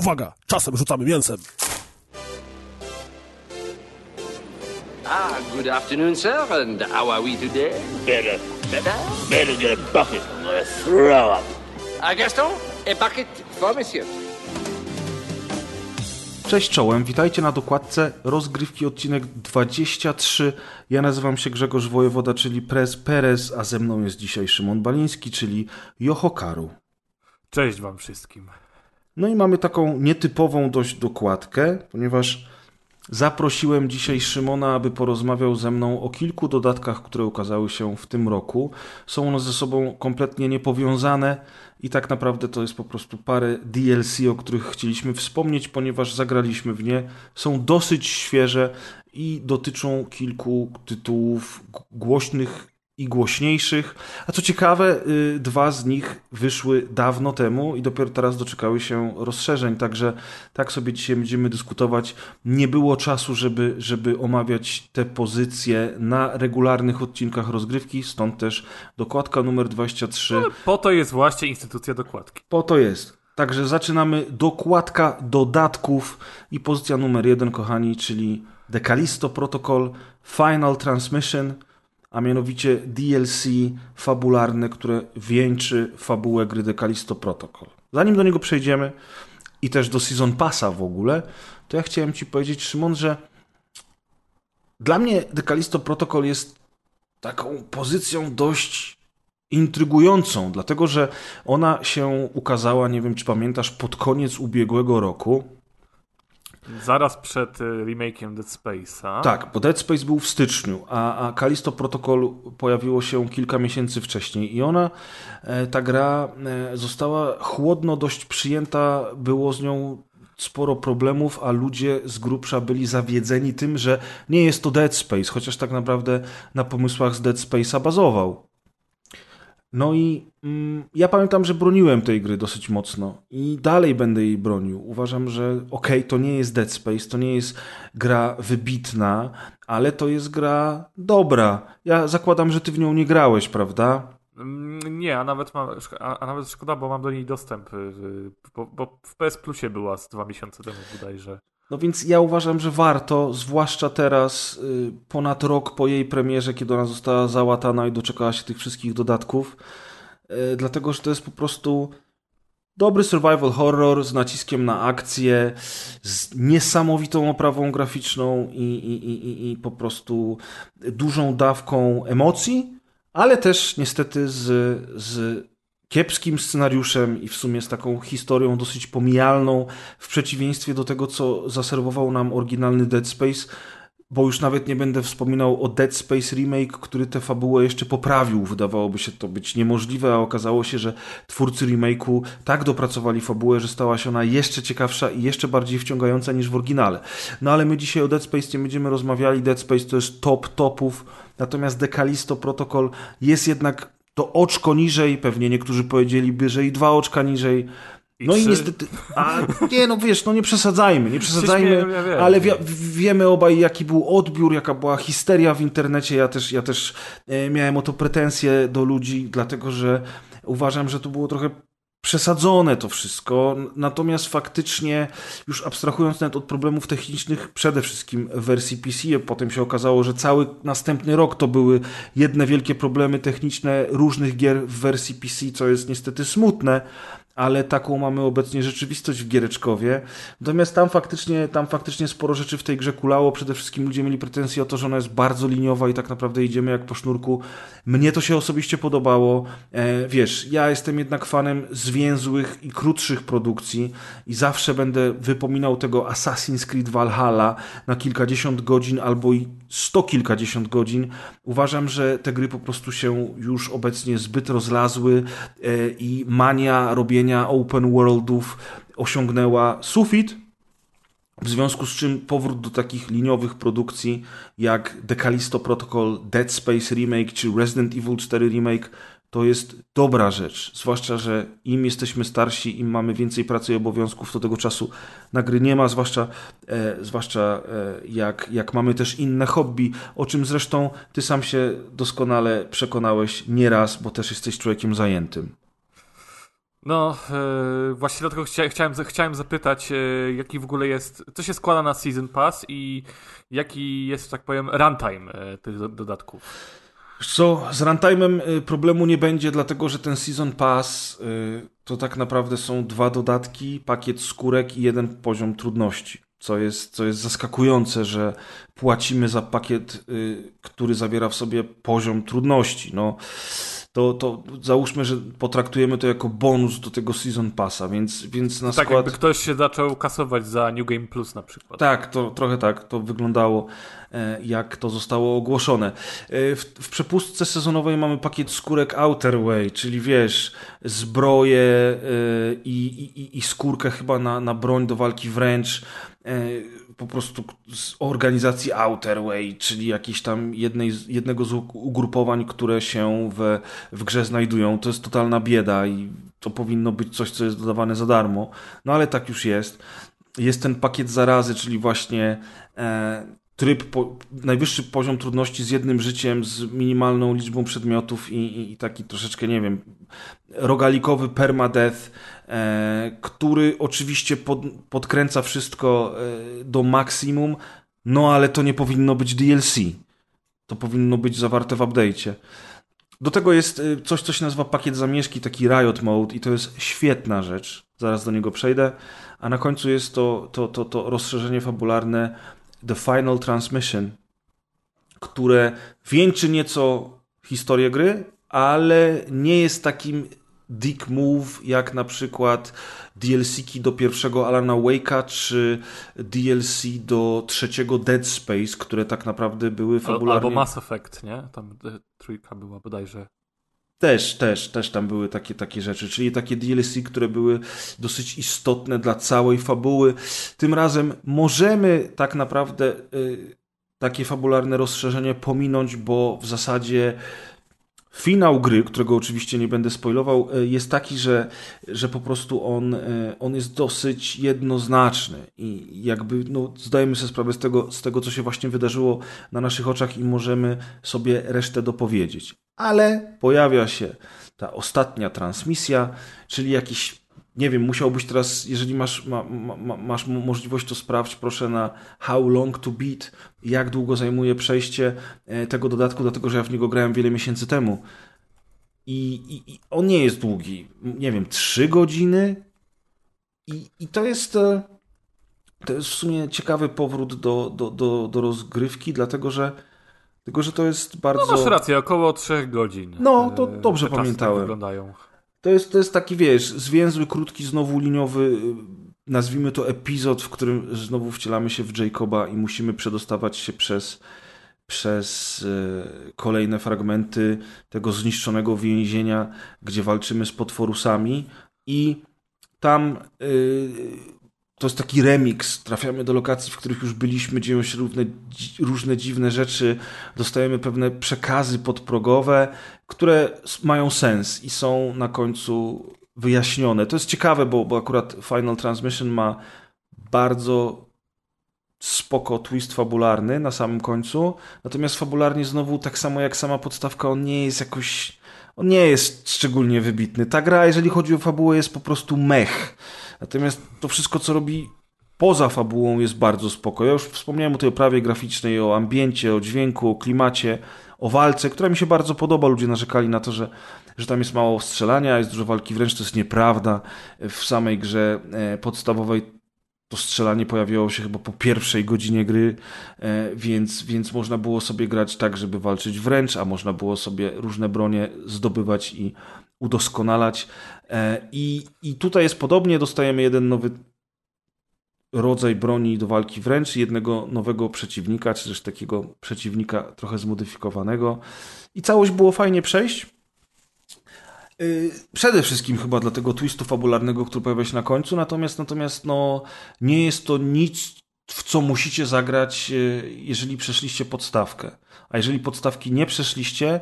Uwaga, czasem rzucamy mięsem. Ah, good afternoon, sir, and how are we today? Better, Better? better get a bucket. I'm gonna throw up. Ah, Gaston, a bucket for monsieur. Cześć czołem, witajcie na dokładce rozgrywki odcinek 23. Ja nazywam się Grzegorz Wojewoda, czyli Prez Perez, a ze mną jest dzisiaj Szymon Baliński, czyli Johokaru. Cześć wam wszystkim. No i mamy taką nietypową dość dokładkę, ponieważ zaprosiłem dzisiaj Szymona, aby porozmawiał ze mną o kilku dodatkach, które ukazały się w tym roku. Są one ze sobą kompletnie niepowiązane i tak naprawdę to jest po prostu parę DLC, o których chcieliśmy wspomnieć, ponieważ zagraliśmy w nie. Są dosyć świeże i dotyczą kilku tytułów głośnych i głośniejszych. A co ciekawe, y, dwa z nich wyszły dawno temu i dopiero teraz doczekały się rozszerzeń. Także tak sobie dzisiaj będziemy dyskutować. Nie było czasu, żeby, żeby omawiać te pozycje na regularnych odcinkach rozgrywki, stąd też dokładka numer 23. Po to jest właśnie instytucja dokładki. Po to jest. Także zaczynamy dokładka dodatków i pozycja numer jeden, kochani, czyli The Callisto Protocol Final Transmission, a mianowicie DLC fabularne, które wieńczy fabułę gry The Callisto Protocol. Zanim do niego przejdziemy i też do Season Passa w ogóle, to ja chciałem Ci powiedzieć, Szymon, że dla mnie The Callisto Protocol jest taką pozycją dość intrygującą, dlatego że ona się ukazała, nie wiem czy pamiętasz, pod koniec ubiegłego roku. Zaraz przed y, remakiem Dead Space'a. Tak, bo Dead Space był w styczniu, a, a Callisto Protocol pojawiło się kilka miesięcy wcześniej i ona, e, ta gra e, została chłodno dość przyjęta, było z nią sporo problemów, a ludzie z grubsza byli zawiedzeni tym, że nie jest to Dead Space, chociaż tak naprawdę na pomysłach z Dead Space'a bazował. No i mm, ja pamiętam, że broniłem tej gry dosyć mocno i dalej będę jej bronił. Uważam, że okej, to nie jest Dead Space, to nie jest gra wybitna, ale to jest gra dobra. Ja zakładam, że ty w nią nie grałeś, prawda? Mm, Nie, a nawet, a nawet szkoda, bo mam do niej dostęp, y, y, bo, bo w PS Plusie była z dwa miesiące temu bodajże. No więc ja uważam, że warto, zwłaszcza teraz, y, ponad rok po jej premierze, kiedy ona została załatana i doczekała się tych wszystkich dodatków, y, dlatego że to jest po prostu dobry survival horror z naciskiem na akcję, z niesamowitą oprawą graficzną i, i, i, i- po prostu dużą dawką emocji, ale też niestety z, z kiepskim scenariuszem i w sumie z taką historią dosyć pomijalną, w przeciwieństwie do tego, co zaserwował nam oryginalny Dead Space, bo już nawet nie będę wspominał o Dead Space Remake, który tę fabułę jeszcze poprawił. Wydawałoby się to być niemożliwe, a okazało się, że twórcy remake'u tak dopracowali fabułę, że stała się ona jeszcze ciekawsza i jeszcze bardziej wciągająca niż w oryginale. No ale my dzisiaj o Dead Space nie będziemy rozmawiali. Dead Space to jest top topów, natomiast The Callisto Protocol jest jednak to oczko niżej, pewnie niektórzy powiedzieliby, że i dwa oczka niżej. I No i trzy. niestety, a nie no wiesz, no nie przesadzajmy, nie przesadzajmy, śmieję, ja wiem. ale wi wiemy obaj jaki był odbiór, jaka była histeria w internecie, ja też, ja też e, miałem o to pretensje do ludzi, dlatego że uważam, że to było trochę przesadzone to wszystko, natomiast faktycznie już abstrahując nawet od problemów technicznych, przede wszystkim w wersji PC, potem się okazało, że cały następny rok to były jedne wielkie problemy techniczne różnych gier w wersji PC, co jest niestety smutne, ale taką mamy obecnie rzeczywistość w Giereczkowie. Natomiast tam faktycznie, tam faktycznie sporo rzeczy w tej grze kulało. Przede wszystkim ludzie mieli pretensje o to, że ona jest bardzo liniowa i tak naprawdę idziemy jak po sznurku. Mnie to się osobiście podobało. E, wiesz, ja jestem jednak fanem zwięzłych i krótszych produkcji i zawsze będę wypominał tego Assassin's Creed Valhalla na kilkadziesiąt godzin albo i sto kilkadziesiąt godzin. Uważam, że te gry po prostu się już obecnie zbyt rozlazły e, i mania robienia open worldów osiągnęła sufit. W związku z czym powrót do takich liniowych produkcji jak The Callisto Protocol, Dead Space Remake czy Resident Evil 4 Remake to jest dobra rzecz. Zwłaszcza, że im jesteśmy starsi, im mamy więcej pracy i obowiązków, to tego czasu na gry nie ma, zwłaszcza, e, zwłaszcza e, jak, jak mamy też inne hobby, o czym zresztą ty sam się doskonale przekonałeś nieraz, bo też jesteś człowiekiem zajętym. No, e, właśnie dlatego chcia, chciałem, chciałem zapytać, e, jaki w ogóle jest, co się składa na Season Pass i jaki jest, tak powiem, runtime e, tych do, dodatków. Co, z runtime'em y, problemu nie będzie, dlatego że ten Season Pass y, to tak naprawdę są dwa dodatki, pakiet skórek i jeden poziom trudności. Co jest, co jest zaskakujące, że płacimy za pakiet, y, który zawiera w sobie poziom trudności. No, to, to załóżmy, że potraktujemy to jako bonus do tego Season Passa, więc, więc na tak skład... jakby ktoś się zaczął kasować za New Game Plus na przykład. Tak, to trochę tak to wyglądało, e, jak to zostało ogłoszone. E, w, w przepustce sezonowej mamy pakiet skórek Outerway, czyli wiesz, zbroje e, i, i, i skórkę chyba na, na broń do walki wręcz, po prostu z organizacji Outerway, czyli jakiejś tam jednej, jednego z ugrupowań, które się w, w grze znajdują. To jest totalna bieda i to powinno być coś, co jest dodawane za darmo. No ale tak już jest. Jest ten pakiet zarazy, czyli właśnie e, tryb, po, najwyższy poziom trudności z jednym życiem, z minimalną liczbą przedmiotów i, i, i taki troszeczkę, nie wiem, rogalikowy permadeath, e, który oczywiście pod, podkręca wszystko e, do maksimum, no ale to nie powinno być DLC. To powinno być zawarte w update'cie. Do tego jest e, coś, co się nazywa pakiet zamieszki, taki Riot Mode i to jest świetna rzecz. Zaraz do niego przejdę. A na końcu jest to, to, to, to rozszerzenie fabularne The Final Transmission, które wieńczy nieco historię gry, ale nie jest takim dick move jak na przykład DLC-ki do pierwszego Alana Wake'a czy DLC do trzeciego Dead Space, które tak naprawdę były fabularnie... Albo Mass Effect, nie? Tam trójka była bodajże. Też, też, też tam były takie, takie rzeczy, czyli takie DLC, które były dosyć istotne dla całej fabuły. Tym razem możemy tak naprawdę y, takie fabularne rozszerzenie pominąć, bo w zasadzie Finał gry, którego oczywiście nie będę spoilował, e, jest taki, że, że po prostu on, e, on jest dosyć jednoznaczny i jakby no, zdajemy sobie sprawę z tego, z tego, co się właśnie wydarzyło na naszych oczach i możemy sobie resztę dopowiedzieć. Ale pojawia się ta ostatnia transmisja, czyli jakiś nie wiem, musiałbyś teraz, jeżeli masz, ma, ma, masz możliwość, to sprawdź proszę na How Long to Beat, jak długo zajmuje przejście e, tego dodatku, dlatego że ja w niego grałem wiele miesięcy temu. I, i, i on nie jest długi. Nie wiem, trzy godziny. I, i to jest. E, to jest w sumie ciekawy powrót do, do, do, do rozgrywki, dlatego że. Tylko, że to jest bardzo. No masz rację, około trzech godzin. No, to e, dobrze pamiętałem. Tak wyglądają. To jest, to jest taki, wiesz, zwięzły, krótki, znowu liniowy, y, nazwijmy to epizod, w którym znowu wcielamy się w Jacoba i musimy przedostawać się przez, przez y, kolejne fragmenty tego zniszczonego więzienia, gdzie walczymy z potworusami i tam y, to jest taki remix. Trafiamy do lokacji, w których już byliśmy, dzieją się różne, różne dziwne rzeczy, dostajemy pewne przekazy podprogowe, które mają sens i są na końcu wyjaśnione. To jest ciekawe, bo, bo akurat Final Transmission ma bardzo spoko twist fabularny na samym końcu, natomiast fabularnie znowu tak samo jak sama podstawka, on nie jest jakoś on nie jest szczególnie wybitny. Ta gra, jeżeli chodzi o fabułę, jest po prostu mech. Natomiast to wszystko, co robi poza fabułą jest bardzo spoko. Ja już wspomniałem o tej oprawie graficznej, o ambiencie, o dźwięku, o klimacie, o walce, która mi się bardzo podoba. Ludzie narzekali na to, że, że tam jest mało strzelania, jest dużo walki wręcz, to jest nieprawda. W samej grze e, podstawowej to strzelanie pojawiało się chyba po pierwszej godzinie gry, e, więc, więc można było sobie grać tak, żeby walczyć wręcz, a można było sobie różne bronie zdobywać i udoskonalać. E, I, I tutaj jest podobnie, dostajemy jeden nowy rodzaj broni do walki wręcz, jednego nowego przeciwnika, czy też takiego przeciwnika trochę zmodyfikowanego. I całość było fajnie przejść. E, przede wszystkim chyba dla tego twistu fabularnego, który pojawia się na końcu, natomiast natomiast no, nie jest to nic, w co musicie zagrać, e, jeżeli przeszliście podstawkę. A jeżeli podstawki nie przeszliście,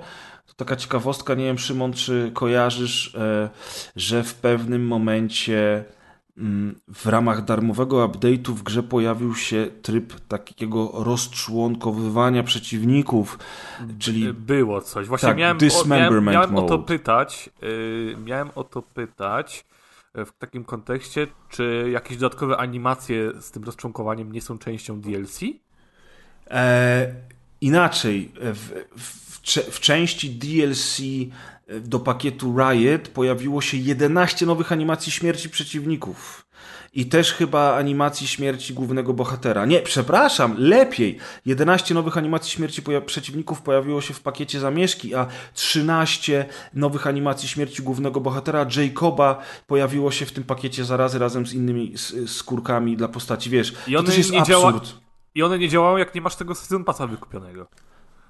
taka ciekawostka, nie wiem Szymon, czy kojarzysz, e, że w pewnym momencie mm, w ramach darmowego update'u w grze pojawił się tryb takiego rozczłonkowywania przeciwników, czyli Było coś. Właśnie Tak, miałem, o, miałem, miałem o to pytać. Yy, miałem o to pytać w takim kontekście, czy jakieś dodatkowe animacje z tym rozczłonkowaniem nie są częścią DLC? E, inaczej, w, w, w części DLC do pakietu Riot pojawiło się 11 nowych animacji śmierci przeciwników. I też chyba animacji śmierci głównego bohatera. Nie, przepraszam, lepiej. 11 nowych animacji śmierci poja- przeciwników pojawiło się w pakiecie zamieszki, a 13 nowych animacji śmierci głównego bohatera Jacoba pojawiło się w tym pakiecie zarazy razem z innymi skórkami dla postaci. Wiesz, I to też jest nie absurd. działa- I one nie działają, jak nie masz tego Season Passa wykupionego.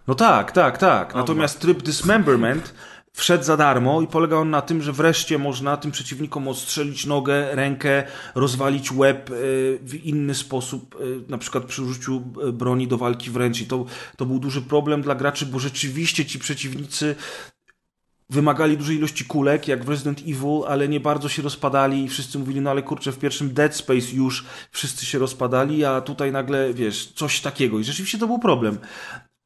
No tak, tak, tak. Natomiast tryb Dismemberment wszedł za darmo i polega on na tym, że wreszcie można tym przeciwnikom odstrzelić nogę, rękę, rozwalić łeb y, w inny sposób, y, na przykład przy użyciu y, broni do walki wręcz. I to, to był duży problem dla graczy, bo rzeczywiście ci przeciwnicy wymagali dużej ilości kulek, jak w Resident Evil, ale nie bardzo się rozpadali i wszyscy mówili, no ale kurczę, w pierwszym Dead Space już wszyscy się rozpadali, a tutaj nagle, wiesz, coś takiego. I rzeczywiście to był problem.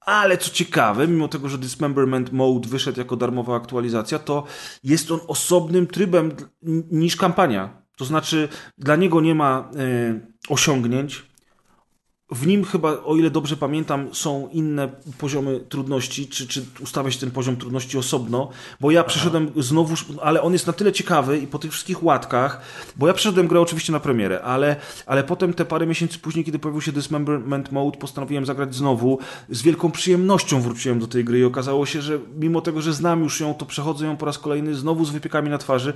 Ale co ciekawe, mimo tego, że Dismemberment Mode wyszedł jako darmowa aktualizacja, to jest on osobnym trybem niż kampania. To znaczy, dla niego nie ma e, osiągnięć. W nim chyba, o ile dobrze pamiętam, są inne poziomy trudności, czy, czy ustawiać ten poziom trudności osobno, bo ja przeszedłem znowu, ale on jest na tyle ciekawy i po tych wszystkich łatkach, bo ja przeszedłem grę oczywiście na premierę, ale, ale potem te parę miesięcy później, kiedy pojawił się Dismemberment Mode, postanowiłem zagrać znowu. Z wielką przyjemnością wróciłem do tej gry i okazało się, że mimo tego, że znam już ją, to przechodzę ją po raz kolejny znowu z wypiekami na twarzy.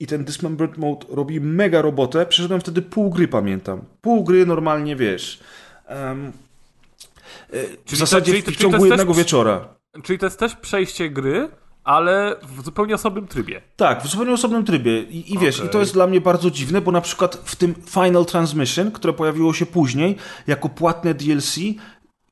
I ten Dismembered Mode robi mega robotę. Przeszedłem wtedy pół gry, pamiętam. Pół gry normalnie, wiesz. E, w Czyli zasadzie to- czyli w, ciągu jednego też- wieczora. Czyli to jest też przejście gry, ale w zupełnie osobnym trybie. Tak, w zupełnie osobnym trybie. I, i wiesz, Okej. i to jest dla mnie bardzo dziwne, bo na przykład w tym Final Transmission, które pojawiło się później, jako płatne DLC,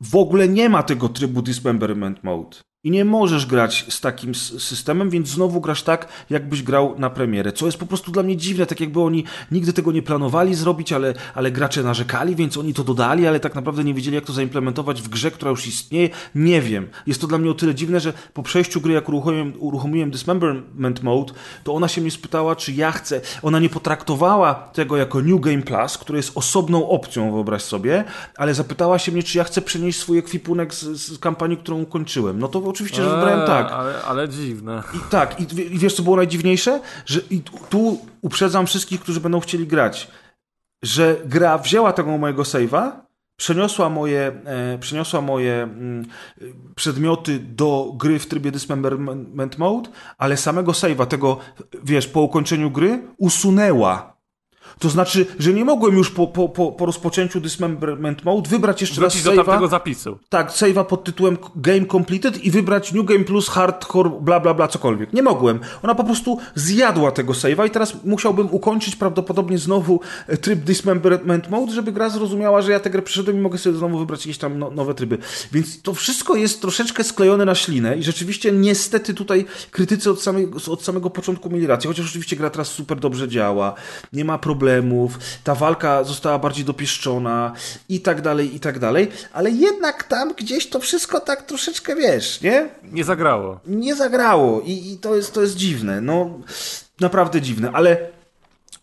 w ogóle nie ma tego trybu Dismemberment Mode. I nie możesz grać z takim systemem, więc znowu grasz tak, jakbyś grał na premierę. Co jest po prostu dla mnie dziwne, tak jakby oni nigdy tego nie planowali zrobić, ale, ale gracze narzekali, więc oni to dodali, ale tak naprawdę nie wiedzieli, jak to zaimplementować w grze, która już istnieje. Nie wiem. Jest to dla mnie o tyle dziwne, że po przejściu gry, jak uruchomiłem, uruchomiłem Dismemberment Mode, to ona się mnie spytała, czy ja chcę. Ona nie potraktowała tego jako New Game Plus, który jest osobną opcją, wyobraź sobie, ale zapytała się mnie, czy ja chcę przenieść swój ekwipunek z, z kampanii, którą ukończyłem. No to oczywiście, że wybrałem Eee, tak. Ale, ale dziwne. I tak, i, i wiesz co było najdziwniejsze? Że i tu- uprzedzam wszystkich, którzy będą chcieli grać, że gra wzięła tego mojego save'a, przeniosła moje, e, przeniosła moje mm, przedmioty do gry w trybie Dismemberment Mode, ale samego save'a, tego, wiesz, po ukończeniu gry, usunęła. To znaczy, że nie mogłem już po, po, po, po rozpoczęciu Dismemberment Mode wybrać jeszcze raz Wrócić do save'a. tamtego zapisu. Tak, save'a pod tytułem Game Completed i wybrać New Game Plus, Hardcore, bla bla bla, cokolwiek. Nie mogłem. Ona po prostu zjadła tego save'a i teraz musiałbym ukończyć prawdopodobnie znowu e, tryb Dismemberment Mode, żeby gra zrozumiała, że ja tę grę przeszedłem i mogę sobie znowu wybrać jakieś tam no, nowe tryby. Więc to wszystko jest troszeczkę sklejone na ślinę i rzeczywiście niestety tutaj krytycy od samego, od samego początku mieli rację, chociaż oczywiście gra teraz super dobrze działa, nie ma problemów, ta walka została bardziej dopieszczona i tak dalej, i tak dalej, ale jednak tam gdzieś to wszystko tak troszeczkę, wiesz, nie? Nie zagrało. Nie zagrało i, i to, jest, to jest dziwne, no naprawdę dziwne, ale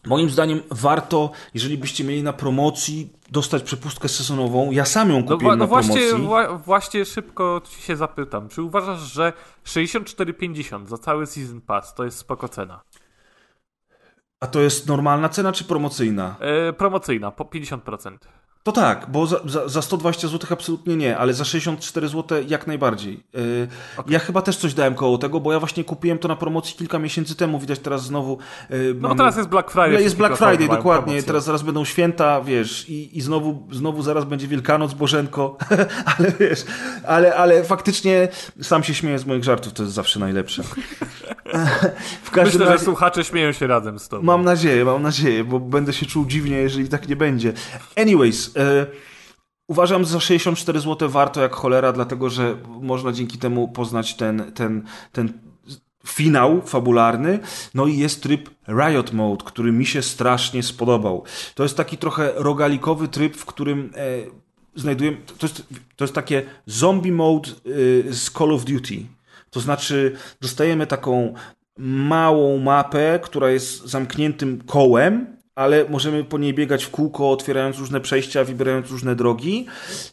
moim zdaniem warto, jeżeli byście mieli na promocji dostać przepustkę sezonową, ja sam ją No, kupiłem wa- no na promocji. właśnie, wła- właśnie szybko się zapytam. Czy uważasz, że 64,50 za cały Season Pass to jest spoko cena? A to jest normalna cena czy promocyjna? E, promocyjna, po 50%. To tak, bo za, za, za 120 zł absolutnie nie, ale za 64 zł jak najbardziej. Yy, Ja chyba też coś dałem koło tego, bo ja właśnie kupiłem to na promocji kilka miesięcy temu, widać teraz znowu. Yy, No teraz jest Black Friday. jest Black Friday, dokładnie. promocje. Teraz zaraz będą święta, wiesz, i, i znowu, znowu zaraz będzie Wielkanoc, Bożenko, ale wiesz, ale, ale faktycznie sam się śmieję z moich żartów, to jest zawsze najlepsze. w każdym Myślę, że razie, słuchacze śmieją się razem z tobą. Mam nadzieję, mam nadzieję, bo będę się czuł dziwnie, jeżeli tak nie będzie. Anyways, uważam, że za 64 zł warto jak cholera, dlatego że można dzięki temu poznać ten, ten, ten finał fabularny, no i jest tryb Riot Mode, który mi się strasznie spodobał. To jest taki trochę rogalikowy tryb, w którym e, znajdujemy, to jest, to jest takie zombie mode e, z Call of Duty. To znaczy, dostajemy taką małą mapę, która jest zamkniętym kołem, ale możemy po niej biegać w kółko, otwierając różne przejścia, wybierając różne drogi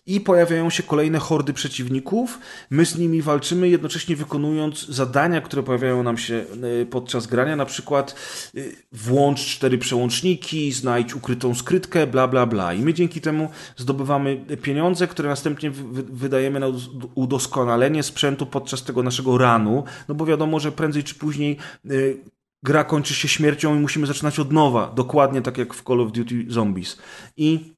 i pojawiają się kolejne hordy przeciwników. My z nimi walczymy, jednocześnie wykonując zadania, które pojawiają nam się e, podczas grania, na przykład e, włącz cztery przełączniki, znajdź ukrytą skrytkę, bla, bla, bla. I my dzięki temu zdobywamy pieniądze, które następnie wydajemy na udoskonalenie sprzętu podczas tego naszego ranu, no bo wiadomo, że prędzej czy później e, gra kończy się śmiercią i musimy zaczynać od nowa, dokładnie tak jak w Call of Duty Zombies. I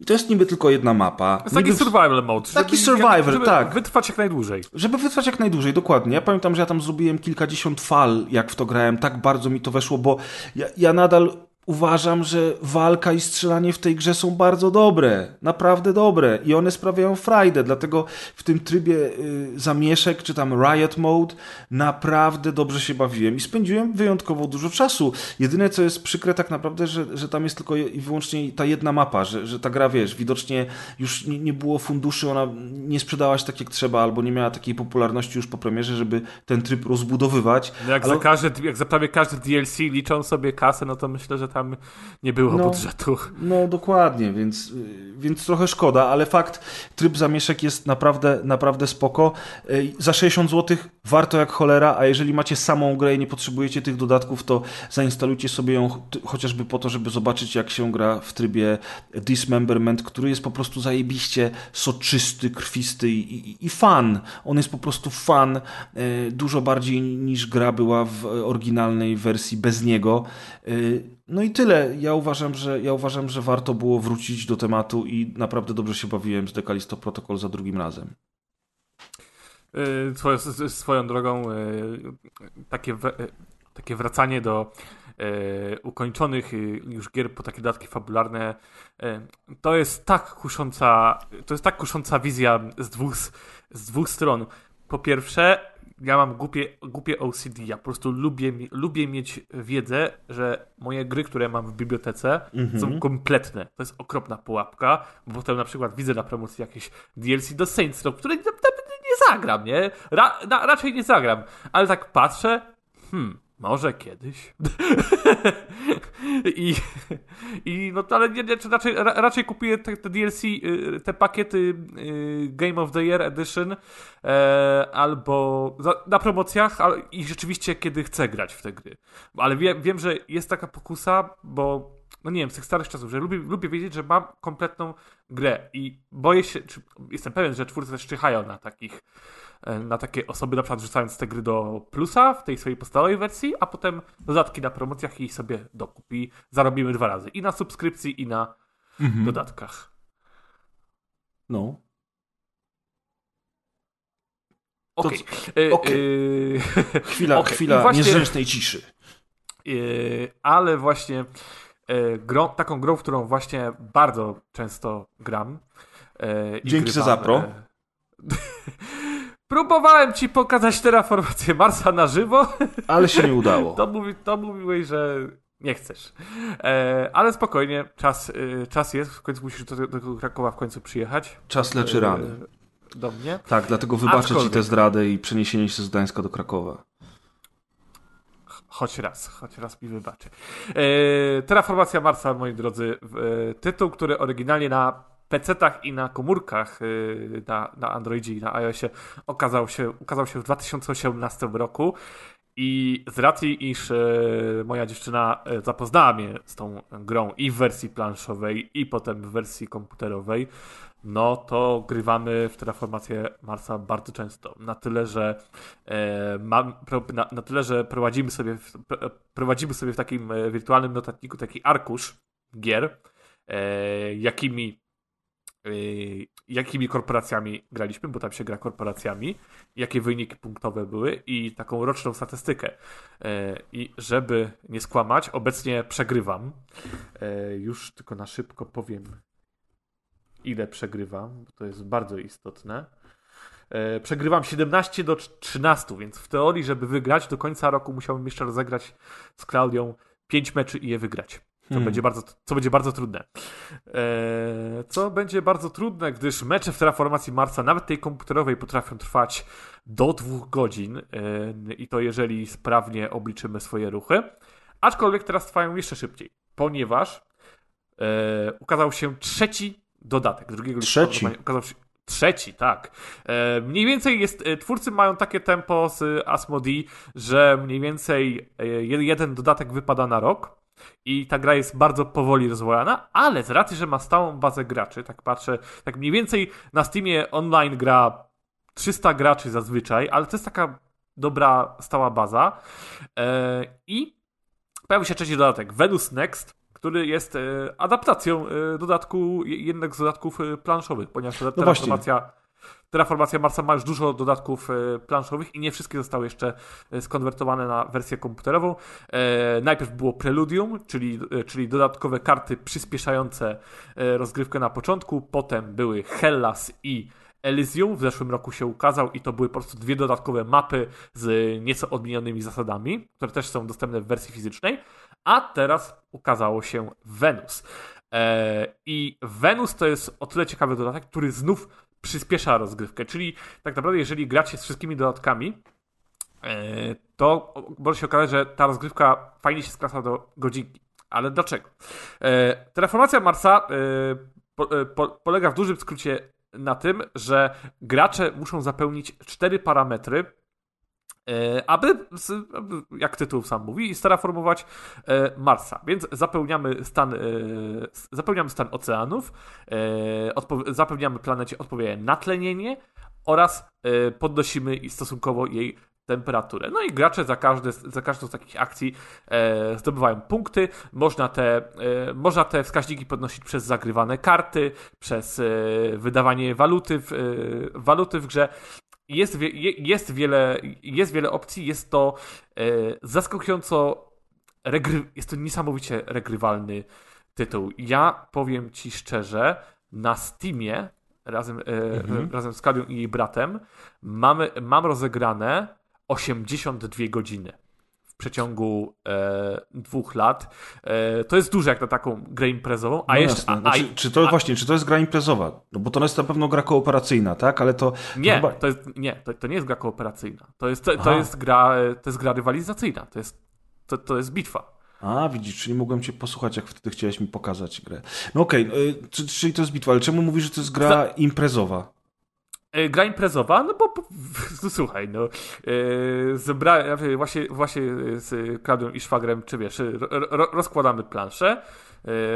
i to jest niby tylko jedna mapa. Jest taki survival mode. Taki survival, żeby tak. wytrwać jak najdłużej. Żeby wytrwać jak najdłużej, dokładnie. Ja pamiętam, że ja tam zrobiłem kilkadziesiąt fal, jak w to grałem. Tak bardzo mi to weszło, bo ja, ja nadal uważam, że walka i strzelanie w tej grze są bardzo dobre, naprawdę dobre i one sprawiają frajdę, dlatego w tym trybie y, zamieszek czy tam riot mode naprawdę dobrze się bawiłem i spędziłem wyjątkowo dużo czasu. Jedyne co jest przykre tak naprawdę, że, że tam jest tylko i wyłącznie ta jedna mapa, że, że ta gra wiesz, widocznie już nie, nie było funduszy, ona nie sprzedała się tak jak trzeba albo nie miała takiej popularności już po premierze, żeby ten tryb rozbudowywać. No jak, Ale... za każdy, jak za prawie każdy DLC liczą sobie kasę, no to myślę, że tam nie było no, budżetu. No dokładnie, więc, więc trochę szkoda, ale fakt, tryb zamieszek jest naprawdę, naprawdę spoko. Za 60 zł warto jak cholera, a jeżeli macie samą grę i nie potrzebujecie tych dodatków, to zainstalujcie sobie ją chociażby po to, żeby zobaczyć jak się gra w trybie Dismemberment, który jest po prostu zajebiście soczysty, krwisty i, i, i fan. On jest po prostu fan, e, dużo bardziej niż gra była w oryginalnej wersji bez niego. No i tyle. Ja uważam, że, ja uważam, że warto było wrócić do tematu i naprawdę dobrze się bawiłem z Dekalisto Protocol za drugim razem. Yy, swoją, swoją drogą yy, takie, yy, takie wracanie do ukończonych już gier po takie dodatki fabularne to jest tak kusząca to jest tak kusząca wizja z dwóch, z dwóch stron. Po pierwsze ja mam głupie, głupie OCD. Ja po prostu lubię, lubię mieć wiedzę, że moje gry, które mam w bibliotece, mm-hmm. są kompletne. To jest okropna pułapka, bo potem na przykład widzę na promocji jakieś DLC do Saints Row, które nie, nie zagram, nie? Ra, na, raczej nie zagram. Ale tak patrzę, hmm, może kiedyś. I, I no ale nie, nie, raczej, raczej kupuję te, te DLC, y, te pakiety y, Game of the Year Edition e, albo za, na promocjach ale, i rzeczywiście kiedy chcę grać w te gry. Ale wie, wiem, że jest taka pokusa, bo no nie wiem, z tych starych czasów, że lubię, lubię wiedzieć, że mam kompletną grę i boję się, czy, jestem pewien, że twórcy też czyhają na takich E, na takie osoby, na przykład wrzucając te gry do plusa w tej swojej podstawowej wersji, a potem dodatki na promocjach i sobie dokupi. Zarobimy dwa razy. I na subskrypcji, i na mhm. dodatkach. No. Okej. Okay. okay. Yy, chwila, okay. chwila właśnie, niezręcznej ciszy. Yy, ale właśnie grą, taką grą, w którą właśnie bardzo często gram. Dzięki za zapro. Próbowałem ci pokazać terraformację Marsa na żywo. Ale się nie udało. to, mówi, to mówiłeś, że nie chcesz. E, ale spokojnie, czas, e, czas jest, w końcu musisz do, do Krakowa w końcu przyjechać. Czas leczy rany. E, do mnie. Tak, dlatego wybaczę Aczkolwiek. ci tę zdradę i przeniesienie się z Gdańska do Krakowa. Choć raz, choć raz mi wybaczy. E, Terraformacja Marsa, moi drodzy, e, tytuł, który oryginalnie na PC-tach i na komórkach y, na, na Androidzie i na iOSie okazał się, ukazał się w 2018 roku. I z racji, iż y, moja dziewczyna y, zapoznała mnie z tą grą i w wersji planszowej, i potem w wersji komputerowej, no to grywamy w Terraformację Marsa bardzo często. Na tyle, że e, mam, na, na, tyle, że prowadzimy sobie, w, prowadzimy sobie w takim e, wirtualnym notatniku taki arkusz gier, e, jakimi jakimi korporacjami graliśmy, bo tam się gra korporacjami, jakie wyniki punktowe były i taką roczną statystykę. Y, I żeby nie skłamać, obecnie przegrywam. Y, już tylko na szybko powiem, ile przegrywam, bo to jest bardzo istotne. Przegrywam 17 do 13, więc w teorii, żeby wygrać, do końca roku musiałbym jeszcze rozegrać z Klaudią 5 meczy i je wygrać. Co, Hmm. będzie, bardzo, co będzie bardzo trudne. E, co będzie bardzo trudne, gdyż mecze w Terraformacji Marsa, nawet tej komputerowej, potrafią trwać do dwóch godzin. E, I to jeżeli sprawnie obliczymy swoje ruchy. Aczkolwiek teraz trwają jeszcze szybciej, ponieważ e, ukazał się trzeci dodatek. Drugiego Trzeci? Ukazał się trzeci, tak. E, mniej więcej jest, e, twórcy mają takie tempo z Asmodee, że mniej więcej e, jed- jeden dodatek wypada na rok i ta gra jest bardzo powoli rozwijana, ale z racji, że ma stałą bazę graczy, tak patrzę, tak mniej więcej na Steamie online gra 300 graczy zazwyczaj, ale to jest taka dobra, stała baza e, i pojawił się trzeci dodatek, Venus Next, który jest e, adaptacją e, dodatku, jednego z dodatków planszowych, ponieważ ta No właśnie. terraformacja, terraformacja Marsa ma już dużo dodatków e, planszowych i nie wszystkie zostały jeszcze e, skonwertowane na wersję komputerową. E, najpierw było Preludium, czyli, czyli dodatkowe karty przyspieszające rozgrywkę na początku, potem były Hellas i Elysium w zeszłym roku się ukazał i to były po prostu dwie dodatkowe mapy z nieco odmienionymi zasadami, które też są dostępne w wersji fizycznej, a teraz ukazało się Venus. I Venus to jest o tyle ciekawy dodatek, który znów przyspiesza rozgrywkę, czyli tak naprawdę jeżeli gracie z wszystkimi dodatkami, e, to może się okazać, że ta rozgrywka fajnie się skraca do godzinki. Ale dlaczego? E, Terraformacja Marsa e, po, po, polega w dużym skrócie na tym, że gracze muszą zapełnić cztery parametry, aby, z- aby, jak tytuł sam mówi, terraformować e, Marsa. Więc zapełniamy stan, e, zapełniamy stan oceanów, e, zapewniamy planecie odpowiednie natlenienie oraz e, podnosimy stosunkowo jej temperaturę. No i gracze za, każde, za każdą z takich akcji e, zdobywają punkty. Można te, e, można te wskaźniki podnosić przez zagrywane karty, przez e, wydawanie waluty w, e, waluty w grze. Jest, wie, je- jest, wiele, jest wiele opcji, jest to e, zaskakująco regry, jest to niesamowicie regrywalny tytuł. Ja powiem ci szczerze, na Steamie razem, e, razem z Kalią i jej bratem mamy, mam rozegrane 82 godziny w przeciągu e, dwóch lat. E, to jest dużo jak na taką grę imprezową, a No jeszcze... A, a, Znaczy, czy to właśnie, czy to jest gra imprezowa? No bo to jest na pewno gra kooperacyjna, tak? Ale to. to nie, chyba- to jest, nie to, to nie jest gra kooperacyjna. To jest, to, to jest, gra, e, to jest gra rywalizacyjna. To jest, to, to jest bitwa. A, widzisz, czyli mogłem cię posłuchać, jak wtedy chciałeś mi pokazać grę. No okej, y, czy- czyli to jest bitwa, ale czemu mówisz, że to jest gra imprezowa? E, Gra imprezowa, no bo, no, słuchaj, no zebra, wiem, właśnie, właśnie z Klaudią i Szwagrem, czy wiesz, ro, ro, rozkładamy planszę,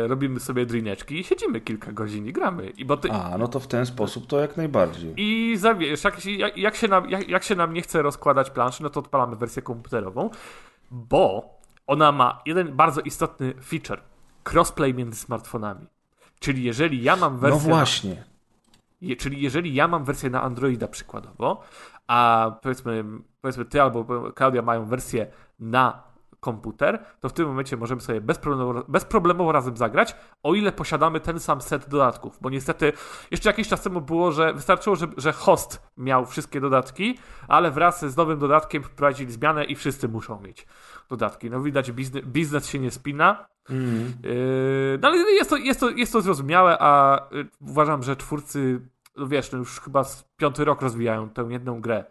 robimy sobie drineczki i siedzimy kilka godzin i gramy. I, bo ty, A, no to w ten sposób to jak najbardziej. I zawiesz, jak, się- jak, jak, się nam, jak, jak się nam nie chce rozkładać planszy, no to odpalamy wersję komputerową, bo ona ma jeden bardzo istotny feature. Crossplay między smartfonami. Czyli jeżeli ja mam No wersję na właśnie. Je, czyli jeżeli ja mam wersję na Androida przykładowo, a powiedzmy, powiedzmy ty albo Klaudia mają wersję na komputer, to w tym momencie możemy sobie bezproblemowo, bezproblemowo razem zagrać, o ile posiadamy ten sam set dodatków. Bo niestety jeszcze jakiś czas temu było, że wystarczyło, że, że host miał wszystkie dodatki, ale wraz z nowym dodatkiem wprowadzili zmianę i wszyscy muszą mieć dodatki. No widać, biznes, biznes się nie spina. Mm. Yy, no ale jest to, jest, to, jest to zrozumiałe, a y, uważam, że twórcy, no wiesz, no już chyba z piąty rok rozwijają tę jedną grę,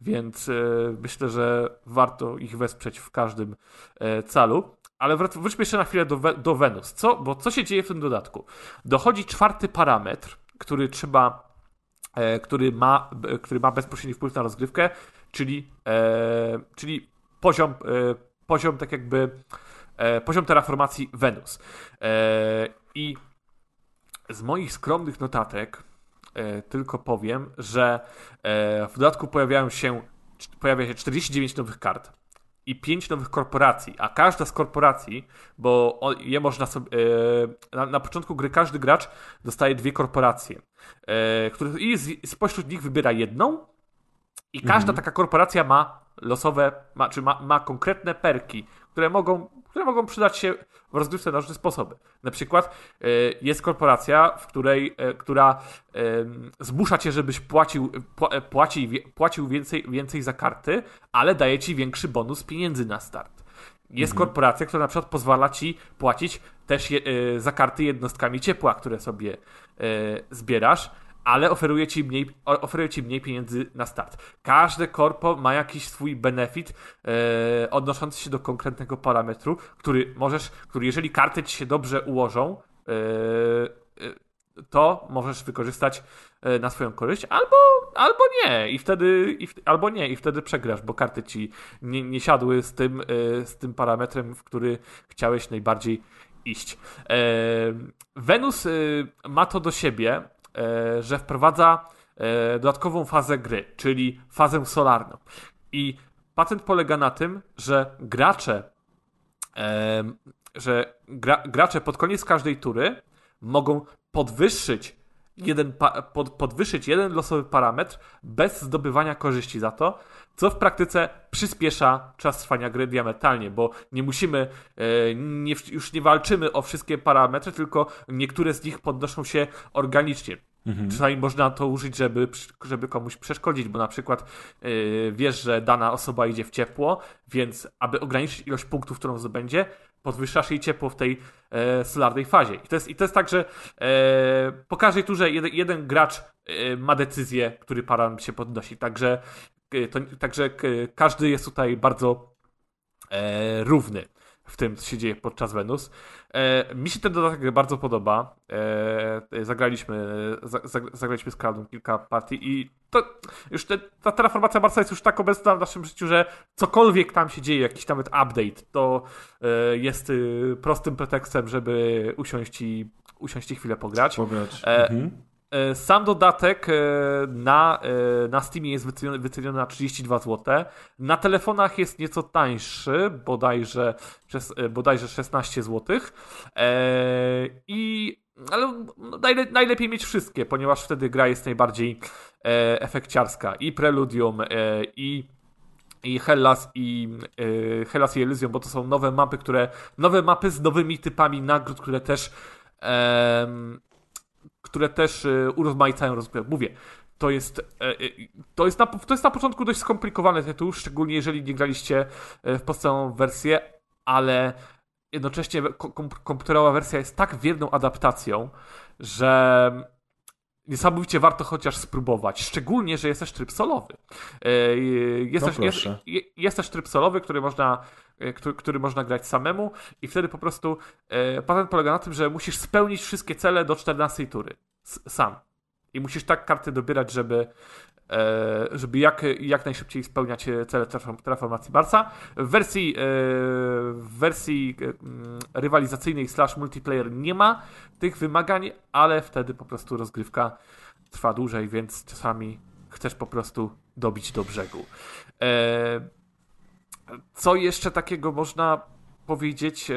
więc y, myślę, że warto ich wesprzeć w każdym e, calu. Ale wróćmy jeszcze na chwilę do, do Venus. Co, bo co się dzieje w tym dodatku? Dochodzi czwarty parametr, który trzeba, e, który, ma, który ma bezpośredni wpływ na rozgrywkę, czyli, e, czyli poziom, poziom tak jakby e, poziom terraformacji Wenus. E, I z moich skromnych notatek e, tylko powiem, że e, w dodatku pojawiają się, pojawia się 49 nowych kart i 5 nowych korporacji, a każda z korporacji, bo je można sobie. E, na, na początku gry każdy gracz dostaje dwie korporacje, e, które, i z, spośród nich wybiera jedną, i każda taka korporacja ma losowe, ma, czy ma, ma konkretne perki, które mogą, które mogą przydać się w rozgrywce na różne sposoby. Na przykład e, jest korporacja, w której, e, która zmusza cię, żebyś płacił, pła- e, płaci, płacił więcej, więcej za karty, ale daje ci większy bonus pieniędzy na start. Jest korporacja, która na przykład pozwala ci płacić też je, za karty jednostkami ciepła, które sobie zbierasz, ale oferuje ci, mniej, oferuje ci mniej pieniędzy na start. Każde korpo ma jakiś swój benefit e, odnoszący się do konkretnego parametru, który możesz, który jeżeli karty ci się dobrze ułożą, e, e, to możesz wykorzystać na swoją korzyść, albo, albo nie, i wtedy, i w, albo nie, i wtedy przegrasz, bo karty ci nie, nie siadły z tym, z tym parametrem, w który chciałeś najbardziej iść. Venus e, ma to do siebie, że wprowadza e, dodatkową fazę gry, czyli fazę solarną. I patent polega na tym, że gracze em, że gra, gracze pod koniec każdej tury mogą podwyższyć jeden, pa, pod, podwyższyć jeden losowy parametr bez zdobywania korzyści za to, co w praktyce przyspiesza czas trwania gry diametralnie, bo nie musimy, e, nie, już nie walczymy o wszystkie parametry, tylko niektóre z nich podnoszą się organicznie. Czasami można to użyć, żeby, żeby komuś przeszkodzić, bo na przykład yy, wiesz, że dana osoba idzie w ciepło, więc aby ograniczyć ilość punktów, którą zdobędzie, podwyższasz jej ciepło w tej e, solarnej fazie. I to jest, i to jest tak, że e, po każdej turze jeden, jeden gracz e, ma decyzję, który parametr się podnosi. Także, e, to, także k- każdy jest tutaj bardzo e, równy w tym, co się dzieje podczas Wenus. E, mi się ten dodatek bardzo podoba. E, zagraliśmy, za, za- zagraliśmy z Cloudem kilka partii i to już te, ta terraformacja Marsa jest już tak obecna w naszym życiu, że cokolwiek tam się dzieje, jakiś nawet update, to e, jest y, prostym pretekstem, żeby usiąść i, usiąść i chwilę pograć. Pograć. E, Mhm. E, Sam dodatek e, na, e, na Steamie jest wyceniony, wyceniony na 32 zł. Na telefonach jest nieco tańszy, bodajże, bodajże 16 zł. I ale no, najle, najlepiej mieć wszystkie, ponieważ wtedy gra jest najbardziej efekciarska. I Preludium, i i Hellas i Hellas i Elysium, bo to są nowe mapy, które nowe mapy z nowymi typami nagród, które też które też e, urozmaicają rozgrywkę. Mówię, to jest, e, e, to, jest na, to jest na początku dość skomplikowany tytuł, szczególnie jeżeli nie graliście e, w podstawową wersję, ale jednocześnie kom- komputerowa wersja jest tak wierną adaptacją, że niesamowicie warto chociaż spróbować. Szczególnie, że jest też tryb solowy. E, Jest, No też, jest, jest też tryb solowy, który można, e, który, który można grać samemu i wtedy po prostu e, patent polega na tym, że musisz spełnić wszystkie cele do 14 tury. Sam. I musisz tak karty dobierać, żeby, żeby jak, jak najszybciej spełniać e, cele terraformacji Marsa. W wersji, e, w wersji e, mm, rywalizacyjnej slash multiplayer nie ma tych wymagań, ale wtedy po prostu rozgrywka trwa dłużej, więc czasami chcesz po prostu dobić do brzegu. E, co jeszcze takiego można powiedzieć? E,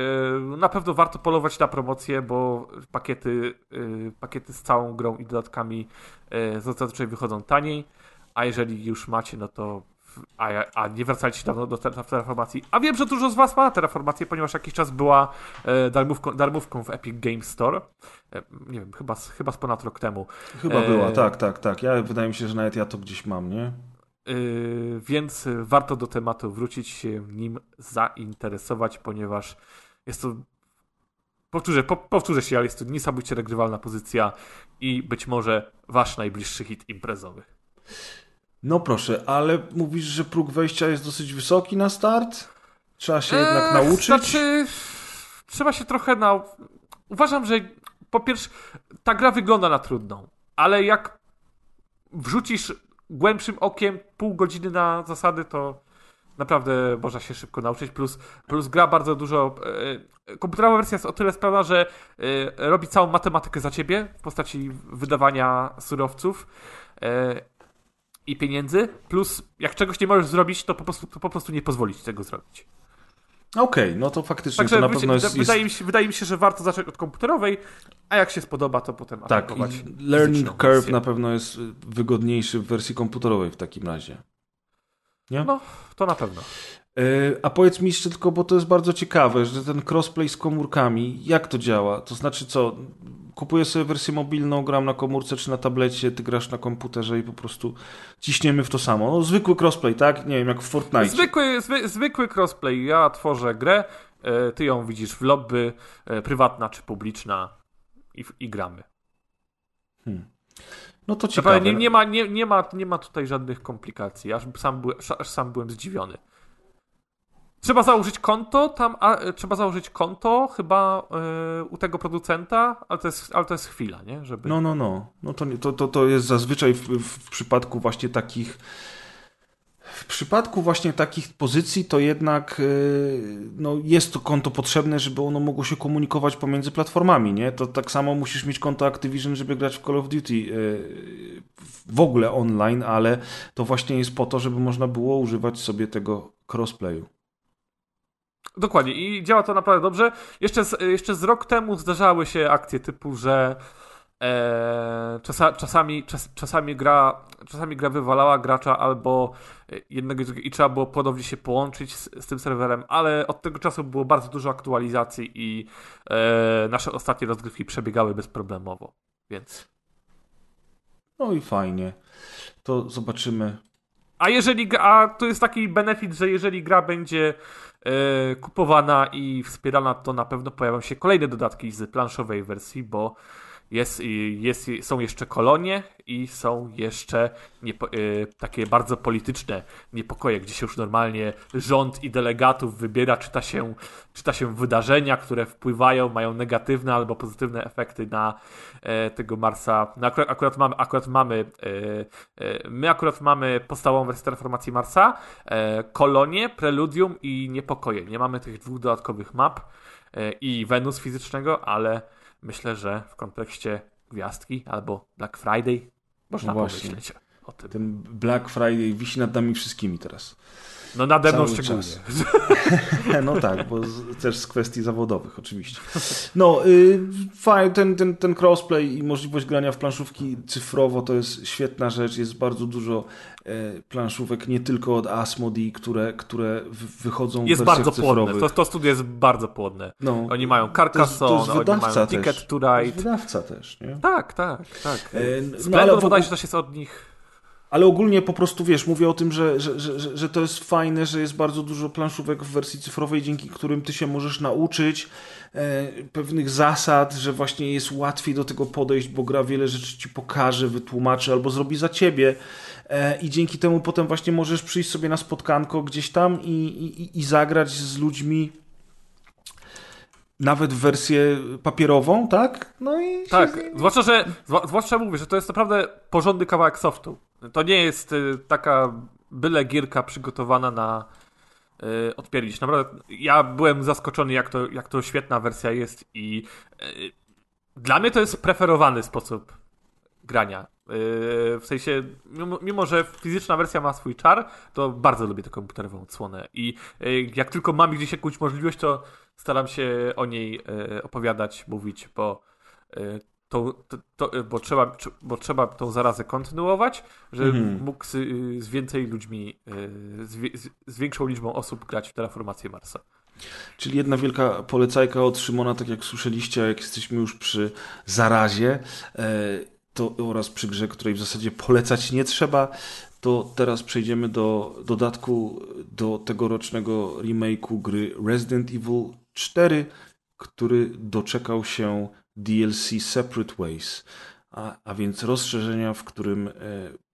Na pewno warto polować na promocję, bo pakiety, e, pakiety z całą grą i dodatkami e, zazwyczaj wychodzą taniej, a jeżeli już macie, no to a, a nie wracajcie dawno do ter- terraformacji. A wiem, że dużo z Was ma terraformację, ponieważ jakiś czas była darmówką, darmówką w Epic Games Store. Nie wiem, chyba, z- chyba z ponad rok temu. Chyba była, tak, tak, tak. Ja wydaje mi się, że nawet ja to gdzieś mam, nie? Yy, więc warto do tematu wrócić, się nim zainteresować, ponieważ jest to. Powtórzę, po, powtórzę się, ale jest to niesamowicie regrywalna pozycja i być może wasz najbliższy hit imprezowy. No proszę, ale mówisz, że próg wejścia jest dosyć wysoki na start? Trzeba się jednak Eee, nauczyć? Znaczy, trzeba się trochę na. Uważam, że po pierwsze, ta gra wygląda na trudną, ale jak wrzucisz głębszym okiem pół godziny na zasady, to naprawdę można się szybko nauczyć. Plus, plus gra bardzo dużo. E, komputerowa wersja jest o tyle sprawna, że e, robi całą matematykę za ciebie w postaci wydawania surowców. E, i pieniędzy, plus jak czegoś nie możesz zrobić, to po prostu, to po prostu nie pozwolić tego zrobić. Okej, no to faktycznie Także to na pewno jest... wydaje, mi się, wydaje mi się, że warto zacząć od komputerowej, a jak się spodoba, to potem Tak, atakować. learning curve wersję. na pewno jest wygodniejszy w wersji komputerowej w takim razie. Nie? No, to na pewno. E, a powiedz mi jeszcze tylko, bo to jest bardzo ciekawe, że ten crossplay z komórkami, jak to działa? To znaczy co, kupuję sobie wersję mobilną, gram na komórce czy na tablecie, ty grasz na komputerze i po prostu ciśniemy w to samo. No, zwykły crossplay, tak? Nie wiem, jak w Fortnite. Zwykły, zwy, zwykły crossplay. Ja tworzę grę, e, ty ją widzisz w lobby, e, prywatna czy publiczna i, i gramy. Hmm. No to ciekawe. Nie, nie, ma, nie, nie, ma, nie ma tutaj żadnych komplikacji, aż sam, aż sam byłem zdziwiony. Trzeba założyć konto, tam a, e, trzeba założyć konto chyba y, u tego producenta, ale to, jest, ale to jest chwila, nie? Żeby... No, no, no. No to, to, to, to jest zazwyczaj w, w przypadku właśnie takich w przypadku właśnie takich pozycji to jednak y, no, jest to konto potrzebne, żeby ono mogło się komunikować pomiędzy platformami, nie? To tak samo musisz mieć konto Activision, żeby grać w Call of Duty w ogóle online, ale to właśnie jest po to, żeby można było używać sobie tego crossplayu. Dokładnie i działa to naprawdę dobrze. Jeszcze z, jeszcze z rok temu zdarzały się akcje typu, że e, czasa, czasami, czas, czasami, gra, czasami gra wywalała gracza albo jednego i drugiego i trzeba było ponownie się połączyć z, z, tym serwerem, ale od tego czasu było bardzo dużo aktualizacji i e, nasze ostatnie rozgrywki przebiegały bezproblemowo, więc... No i fajnie. To zobaczymy. A jeżeli, a to jest taki benefit, że jeżeli gra będzie kupowana i wspierana, to na pewno pojawią się kolejne dodatki z planszowej wersji, bo jest, jest, są jeszcze kolonie i są jeszcze niepo, y, takie bardzo polityczne niepokoje, gdzie się już normalnie rząd i delegatów wybiera, czyta się, czyta się wydarzenia, które wpływają, mają negatywne albo pozytywne efekty na y, tego Marsa. No akurat, akurat mamy, akurat mamy y, my akurat mamy podstawową wersję transformacji Marsa, kolonie, preludium i niepokoje. Nie mamy tych dwóch dodatkowych map i Wenus fizycznego, ale myślę, że w kontekście gwiazdki albo Black Friday można no pomyśleć o tym. Ten Black Friday wisi nad nami wszystkimi teraz. No nade mną szczególnie. no tak, bo z, też z kwestii zawodowych oczywiście. No, y, fajnie, ten, ten, ten crossplay i możliwość grania w planszówki cyfrowo to jest świetna rzecz. Jest bardzo dużo e, planszówek, nie tylko od Asmodee, które, które wychodzą jest w bardzo cyfrowych. płodne. To, to studio jest bardzo płodne. No, oni mają Carcassonne, oni mają Ticket to Ride. To jest wydawca też, nie? Tak, tak, tak. E, no, ale bodajże też jest od nich ale ogólnie po prostu wiesz, mówię o tym, że, że, że, że to jest fajne, że jest bardzo dużo planszówek w wersji cyfrowej, dzięki którym ty się możesz nauczyć e, pewnych zasad, że właśnie jest łatwiej do tego podejść, bo gra wiele rzeczy ci pokaże, wytłumaczy albo zrobi za ciebie. E, I dzięki temu potem właśnie możesz przyjść sobie na spotkanko gdzieś tam i, i, i zagrać z ludźmi nawet w wersję papierową, tak? No i. Tak, zwłaszcza, że zwłaszcza mówię, że to jest naprawdę porządny kawałek softu. To nie jest y, taka byle gierka przygotowana na y, odpierdzić. Naprawdę, ja byłem zaskoczony, jak to, jak to świetna wersja jest i y, dla mnie to jest preferowany sposób grania. Y, w sensie, mimo, mimo, że fizyczna wersja ma swój czar, to bardzo lubię tę komputerową odsłonę i jak tylko mam gdzieś jakąś możliwość, to staram się o niej opowiadać, mówić, bo to, to, to, bo, trzeba, bo trzeba tą zarazę kontynuować, żeby mhm. mógł z, z, więcej ludźmi, z, z, większą liczbą osób grać w Terraformację Marsa. Czyli jedna wielka polecajka od Szymona, tak jak słyszeliście, jak jesteśmy już przy zarazie e, to, oraz przy grze, której w zasadzie polecać nie trzeba, to teraz przejdziemy do dodatku do tegorocznego remake'u gry Resident Evil 4, który doczekał się DLC Separate Ways, a, a więc rozszerzenia, w którym e,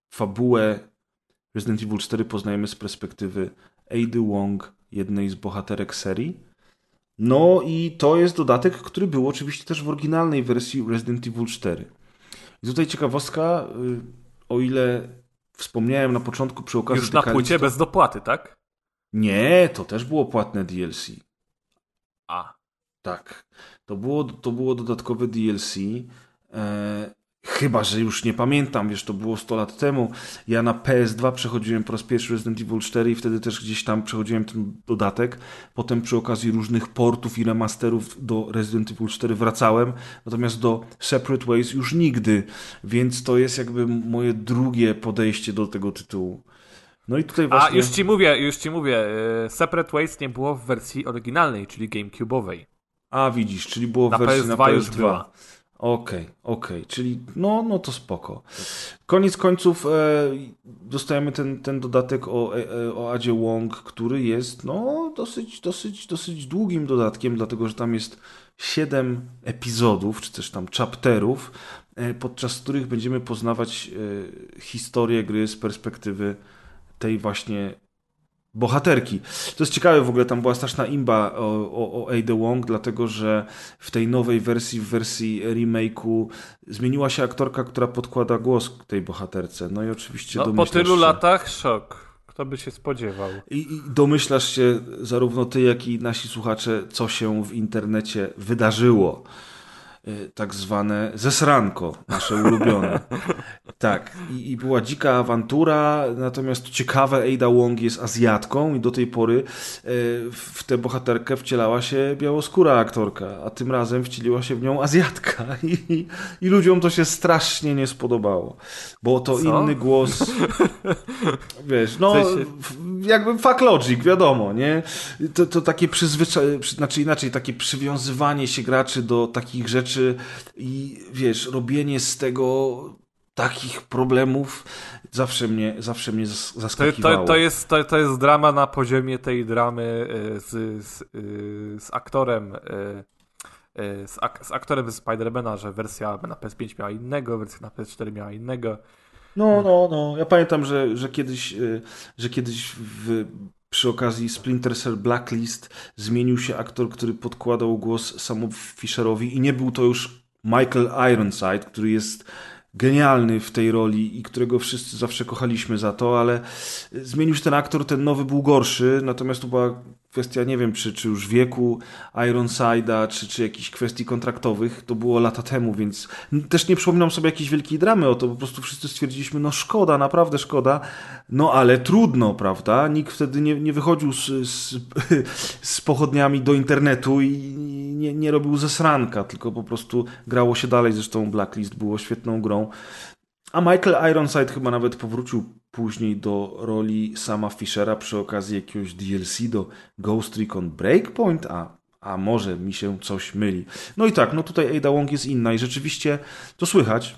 fabułę Resident Evil 4 poznajemy z perspektywy Ady Wong, jednej z bohaterek serii. No i to jest dodatek, który był oczywiście też w oryginalnej wersji Resident Evil 4. I tutaj ciekawostka, y, o ile wspomniałem na początku przy okazji... Już na płycie bez dopłaty, tak? Nie, to też było płatne DLC. A. Tak. To było, to było dodatkowe DLC. E, chyba, że już nie pamiętam, wiesz, to było 100 lat temu. Ja na PS2 przechodziłem po raz pierwszy Resident Evil 4 i wtedy też gdzieś tam przechodziłem ten dodatek. Potem przy okazji różnych portów i remasterów do Resident Evil 4 wracałem. Natomiast do Separate Ways już nigdy. Więc to jest jakby moje drugie podejście do tego tytułu. No i tutaj właśnie... A już ci mówię, już ci mówię, y, Separate Ways nie było w wersji oryginalnej, czyli GameCube'owej. A widzisz, czyli było w Na wersji na PS2 już PS2. była. Okej, okej, czyli no, no to spoko. Koniec końców e, dostajemy ten, ten dodatek o, e, e, o Adzie Wong, który jest no dosyć, dosyć, dosyć długim dodatkiem, dlatego że tam jest siedem epizodów, czy też tam chapterów, e, podczas których będziemy poznawać e, historię gry z perspektywy tej właśnie bohaterki. To jest ciekawe w ogóle, tam była straszna imba o, o, o Ada Wong, dlatego że w tej nowej wersji, w wersji remake'u zmieniła się aktorka, która podkłada głos tej bohaterce. No i oczywiście No, po tylu się, latach szok. Kto by się spodziewał? I, I domyślasz się, zarówno ty, jak i nasi słuchacze, co się w internecie wydarzyło. Y, Tak zwane zesranko, nasze ulubione. Tak, I, i była dzika awantura, natomiast ciekawe, Ada Wong jest Azjatką i do tej pory y, w tę bohaterkę wcielała się białoskóra aktorka, a tym razem wcieliła się w nią Azjatka i, i ludziom to się strasznie nie spodobało, bo to Co? inny głos, wiesz, no jakby fuck logic, wiadomo, nie? To, to takie przyzwyczajenie, znaczy inaczej, takie przywiązywanie się graczy do takich rzeczy i wiesz, robienie z tego takich problemów zawsze mnie, zawsze mnie zas- To, zaskakiwało. to, to, jest, to, to jest drama na poziomie tej dramy y, z, z, y, z aktorem. y, Z, ak z aktorem z Spidermana, że wersja na PS5 miała innego, wersja na PS4 miała innego. No, no, no. Ja pamiętam, że, że kiedyś, że kiedyś w, przy okazji Splinter Cell Blacklist zmienił się aktor, który podkładał głos Samu Fisherowi i nie był to już Michael Ironside, który jest genialny w tej roli i którego wszyscy zawsze kochaliśmy za to, ale zmienił się ten aktor, ten nowy był gorszy, natomiast to była kwestia, nie wiem, czy, czy już wieku Ironside'a, czy, czy jakichś kwestii kontraktowych, to było lata temu, więc też nie przypominam sobie jakiejś wielkiej dramy o to, po prostu wszyscy stwierdziliśmy, no szkoda, naprawdę szkoda, no ale trudno, prawda? Nikt wtedy nie, nie wychodził z, z, z pochodniami do internetu i nie, nie robił zesranka, tylko po prostu grało się dalej, zresztą Blacklist było świetną grą. A Michael Ironside chyba nawet powrócił później do roli sama Fishera przy okazji jakiegoś DLC do Ghost Recon Breakpoint, a, a może mi się coś myli. No i tak, no tutaj Ada Wong jest inna i rzeczywiście to słychać.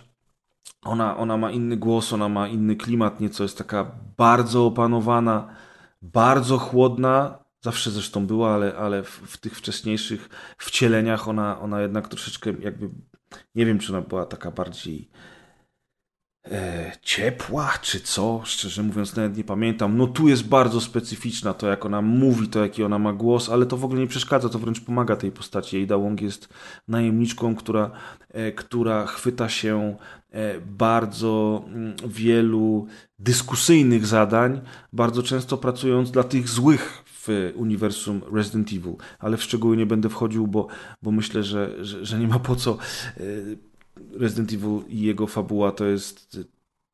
Ona, ona ma inny głos, ona ma inny klimat, nieco jest taka bardzo opanowana, bardzo chłodna. Zawsze zresztą była, ale, ale w, w tych wcześniejszych wcieleniach ona, ona jednak troszeczkę jakby, nie wiem, czy ona była taka bardziej e, ciepła, czy co, szczerze mówiąc nawet nie pamiętam. No tu jest bardzo specyficzna to, jak ona mówi, to jaki ona ma głos, ale to w ogóle nie przeszkadza, to wręcz pomaga tej postaci. Ada Wong jest najemniczką, która, e, która chwyta się e, bardzo mm, wielu dyskusyjnych zadań, bardzo często pracując dla tych złych w uniwersum Resident Evil, ale w szczegóły nie będę wchodził, bo, bo myślę, że, że, że nie ma po co. Resident Evil i jego fabuła to jest,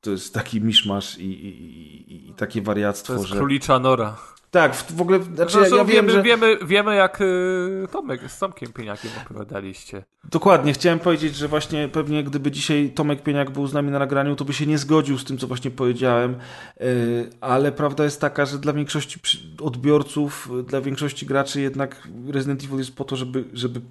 to jest taki miszmasz i, i, i, takie To wariactwo, jest że... królicza nora. Tak, w, ogóle, znaczy ja, Zresztą ja wiem, wiemy, że... wiemy, wiemy jak y, Tomek z Tomkiem Pieniakiem opowiadaliście. Dokładnie, chciałem powiedzieć, że właśnie pewnie gdyby dzisiaj Tomek Pieniak był z nami na nagraniu, to by się nie zgodził z tym, co właśnie powiedziałem, yy, ale prawda jest taka, że dla większości odbiorców, yy, dla większości graczy jednak Resident Evil jest po to, żeby, żeby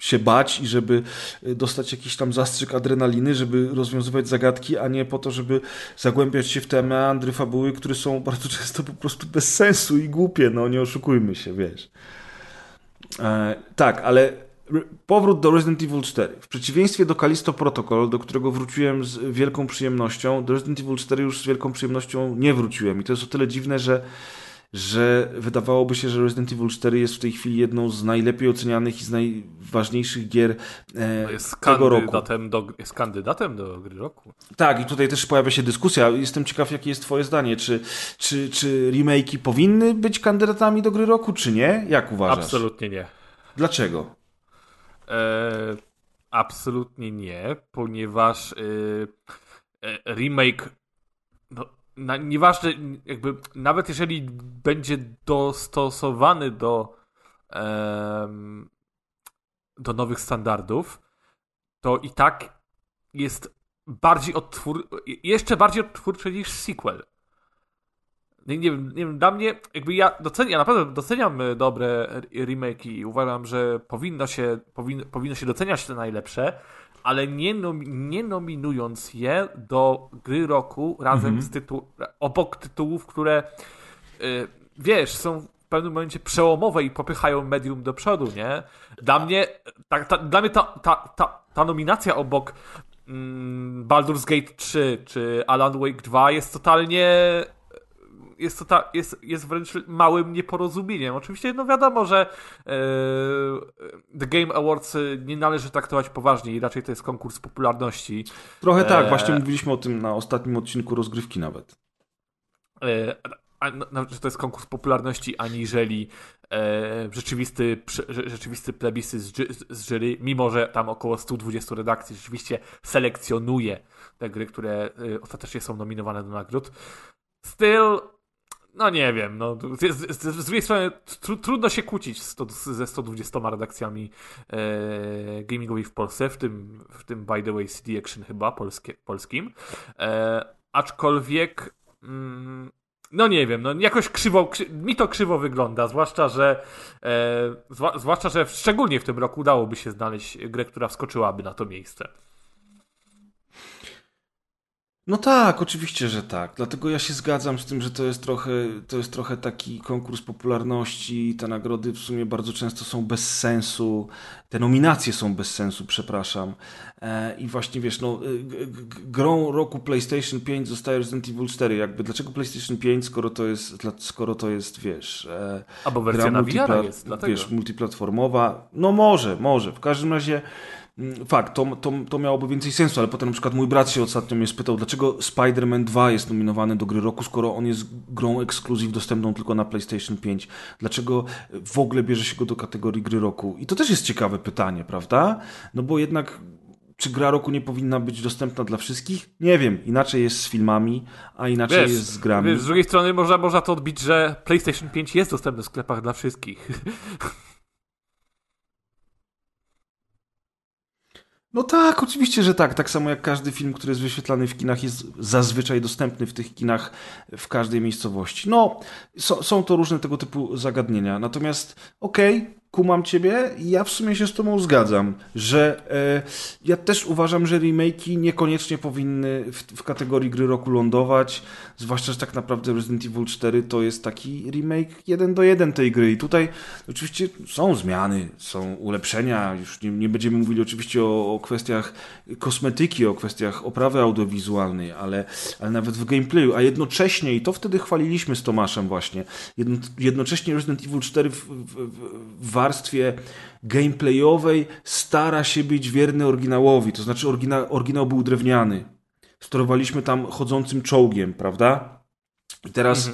się bać i żeby yy, dostać jakiś tam zastrzyk adrenaliny, żeby rozwiązywać zagadki, a nie po to, żeby zagłębiać się w te meandry fabuły, które są bardzo często po prostu bez sensu i głupie, no nie oszukujmy się, wiesz. E, tak, ale powrót do Resident Evil 4. W przeciwieństwie do Callisto Protocol, do którego wróciłem z wielką przyjemnością, do Resident Evil 4 już z wielką przyjemnością nie wróciłem. I to jest o tyle dziwne, że, że wydawałoby się, że Resident Evil 4 jest w tej chwili jedną z najlepiej ocenianych i z najważniejszych gier e, No jest, tego roku. kandydatem do, jest kandydatem do gry roku. Tak, i tutaj też pojawia się dyskusja. Jestem ciekaw, jakie jest Twoje zdanie. Czy, czy, czy remake'i powinny być kandydatami do gry roku, czy nie? Jak uważasz? Absolutnie nie. Dlaczego? E, absolutnie nie, ponieważ y, e, remake, no, na, nieważne, jakby nawet jeżeli będzie dostosowany do, do nowych standardów, to i tak jest bardziej odtwór, jeszcze bardziej odtwórczy niż sequel. nie, nie, wiem, nie wiem, dla mnie, jakby ja doceniam, ja naprawdę doceniam e, dobre remake i uważam, że powinno się, powinno, powinno się doceniać te najlepsze, ale nie, nom, nie nominując je do gry roku razem Mhm. z tytuł, obok tytułów, które y, wiesz, są w pewnym momencie przełomowe i popychają medium do przodu, nie? Dla mnie, ta, ta, dla mnie ta, ta, ta, ta nominacja obok mm, Baldur's Gate 3 czy Alan Wake 2 jest totalnie jest, to ta, jest, jest wręcz małym nieporozumieniem. Oczywiście, no wiadomo, że e, The Game Awards e, nie należy traktować poważnie i raczej to jest konkurs popularności. Trochę tak, Eee. właśnie mówiliśmy o tym na ostatnim odcinku rozgrywki nawet. E, a, no, że to jest konkurs popularności, aniżeli e, rzeczywisty, prze- rzeczywisty plebiscyt z, z jury, mimo że tam około 120 redakcji rzeczywiście selekcjonuje te gry, które e, ostatecznie są nominowane do nagród. Still, no nie wiem, no, z, z, z, drugiej strony tru, trudno się kłócić z to, ze 120 redakcjami e, gamingowej w Polsce, w tym, w tym by the way CD Action chyba polskie, polskim. E, aczkolwiek mm, no nie wiem, no jakoś krzywo, krzy, mi to krzywo wygląda, zwłaszcza, że e, zwłaszcza, że szczególnie w tym roku udałoby się znaleźć grę, która wskoczyłaby na to miejsce. No tak, oczywiście, że tak. Dlatego ja się zgadzam z tym, że to jest trochę, to jest trochę taki konkurs popularności. Te nagrody w sumie bardzo często są bez sensu. Te nominacje są bez sensu, przepraszam. E, I właśnie wiesz, no, g- grą roku PlayStation 5 zostaje Resident Evil 4. Jakby dlaczego PlayStation 5, skoro to jest, skoro to jest wiesz. E, Albo wersja gra na VR jest, dlatego. Wiesz, multiplatformowa. No może, może. W każdym razie fakt, to, to, to miałoby więcej sensu, ale potem na przykład mój brat się ostatnio mnie spytał, dlaczego Spider-Man 2 jest nominowany do gry roku, skoro on jest grą ekskluzyw dostępną tylko na PlayStation 5. Dlaczego w ogóle bierze się go do kategorii gry roku? I to też jest ciekawe pytanie, prawda? No bo jednak czy gra roku nie powinna być dostępna dla wszystkich? Nie wiem. Inaczej jest z filmami, a inaczej Wiesz, jest z grami. wiesz, z drugiej strony można, można to odbić, że PlayStation 5 jest dostępny w sklepach dla wszystkich. No tak, oczywiście, że tak. Tak samo jak każdy film, który jest wyświetlany w kinach, jest zazwyczaj dostępny w tych kinach w każdej miejscowości. No, so, są to różne tego typu zagadnienia. Natomiast, okej, kumam ciebie i ja w sumie się z tobą zgadzam, że e, ja też uważam, że remake'i niekoniecznie powinny w, w kategorii gry roku lądować, zwłaszcza, że tak naprawdę Resident Evil 4 to jest taki remake jeden do jeden tej gry. I tutaj oczywiście są zmiany, są ulepszenia, już nie, nie będziemy mówili oczywiście o, o kwestiach kosmetyki, o kwestiach oprawy audiowizualnej, ale, ale nawet w gameplayu, a jednocześnie, i to wtedy chwaliliśmy z Tomaszem właśnie, jedno, jednocześnie Resident Evil 4 w, w, w warstwie gameplayowej stara się być wierny oryginałowi, to znaczy orygina, oryginał był drewniany. Sterowaliśmy tam chodzącym czołgiem, prawda? I teraz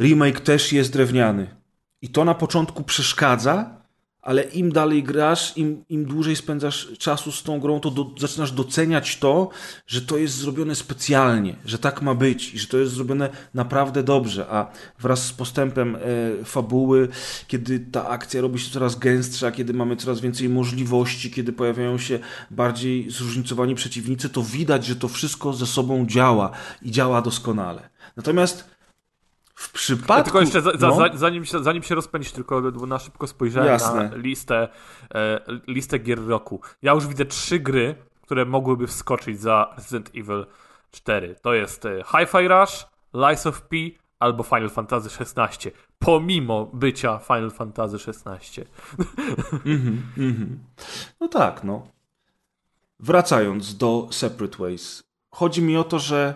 remake też jest drewniany. I to na początku przeszkadza, ale im dalej grasz, im, im dłużej spędzasz czasu z tą grą, to do, zaczynasz doceniać to, że to jest zrobione specjalnie, że tak ma być i że to jest zrobione naprawdę dobrze. A wraz z postępem e, fabuły, kiedy ta akcja robi się coraz gęstsza, kiedy mamy coraz więcej możliwości, kiedy pojawiają się bardziej zróżnicowani przeciwnicy, to widać, że to wszystko ze sobą działa i działa doskonale. Natomiast w przypadku. Ja tylko jeszcze, za, za, no, za- zanim, się, zanim się rozpędzisz, tylko na szybko spojrzałem Jasne. na listę, e, listę gier roku. Ja już widzę trzy gry, które mogłyby wskoczyć za Resident Evil 4. To jest e, Hi-Fi Rush, Lies of P albo Final Fantasy XVI. Pomimo bycia Final Fantasy XVI. No tak, no. Wracając do Separate Ways. Chodzi mi o to, że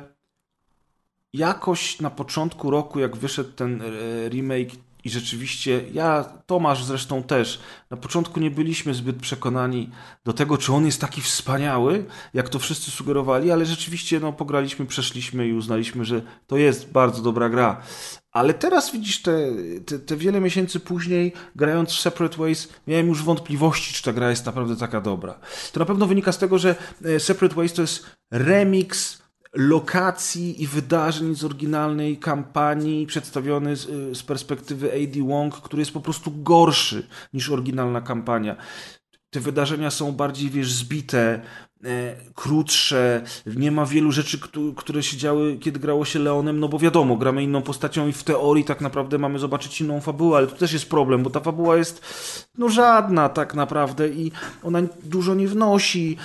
jakoś na początku roku, jak wyszedł ten e, remake i rzeczywiście, ja, Tomasz zresztą też, na początku nie byliśmy zbyt przekonani do tego, czy on jest taki wspaniały, jak to wszyscy sugerowali, ale rzeczywiście, no, pograliśmy, przeszliśmy i uznaliśmy, że to jest bardzo dobra gra. Ale teraz widzisz, te, te, te wiele miesięcy później, grając w Separate Ways, miałem już wątpliwości, czy ta gra jest naprawdę taka dobra. To na pewno wynika z tego, że e, Separate Ways to jest remix lokacji i wydarzeń z oryginalnej kampanii przedstawiony z, y, z perspektywy A.D. Wong, który jest po prostu gorszy niż oryginalna kampania. Te wydarzenia są bardziej, wiesz, zbite, e, krótsze, nie ma wielu rzeczy, które się działy, kiedy grało się Leonem, no bo wiadomo, gramy inną postacią i w teorii tak naprawdę mamy zobaczyć inną fabułę, ale to też jest problem, bo ta fabuła jest no żadna tak naprawdę i ona dużo nie wnosi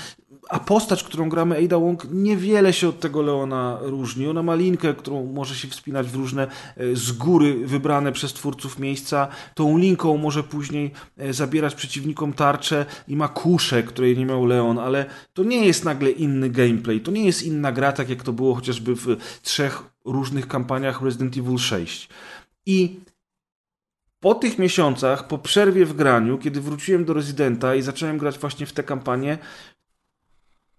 a postać, którą gramy, Ada Wong, niewiele się od tego Leona różni. Ona ma linkę, którą może się wspinać w różne e, z góry wybrane przez twórców miejsca. Tą linką może później e, zabierać przeciwnikom tarczę i ma kuszę, której nie miał Leon, ale to nie jest nagle inny gameplay. To nie jest inna gra, tak jak to było chociażby w trzech różnych kampaniach Resident Evil 6. I po tych miesiącach, po przerwie w graniu, kiedy wróciłem do Residenta i zacząłem grać właśnie w tę kampanię,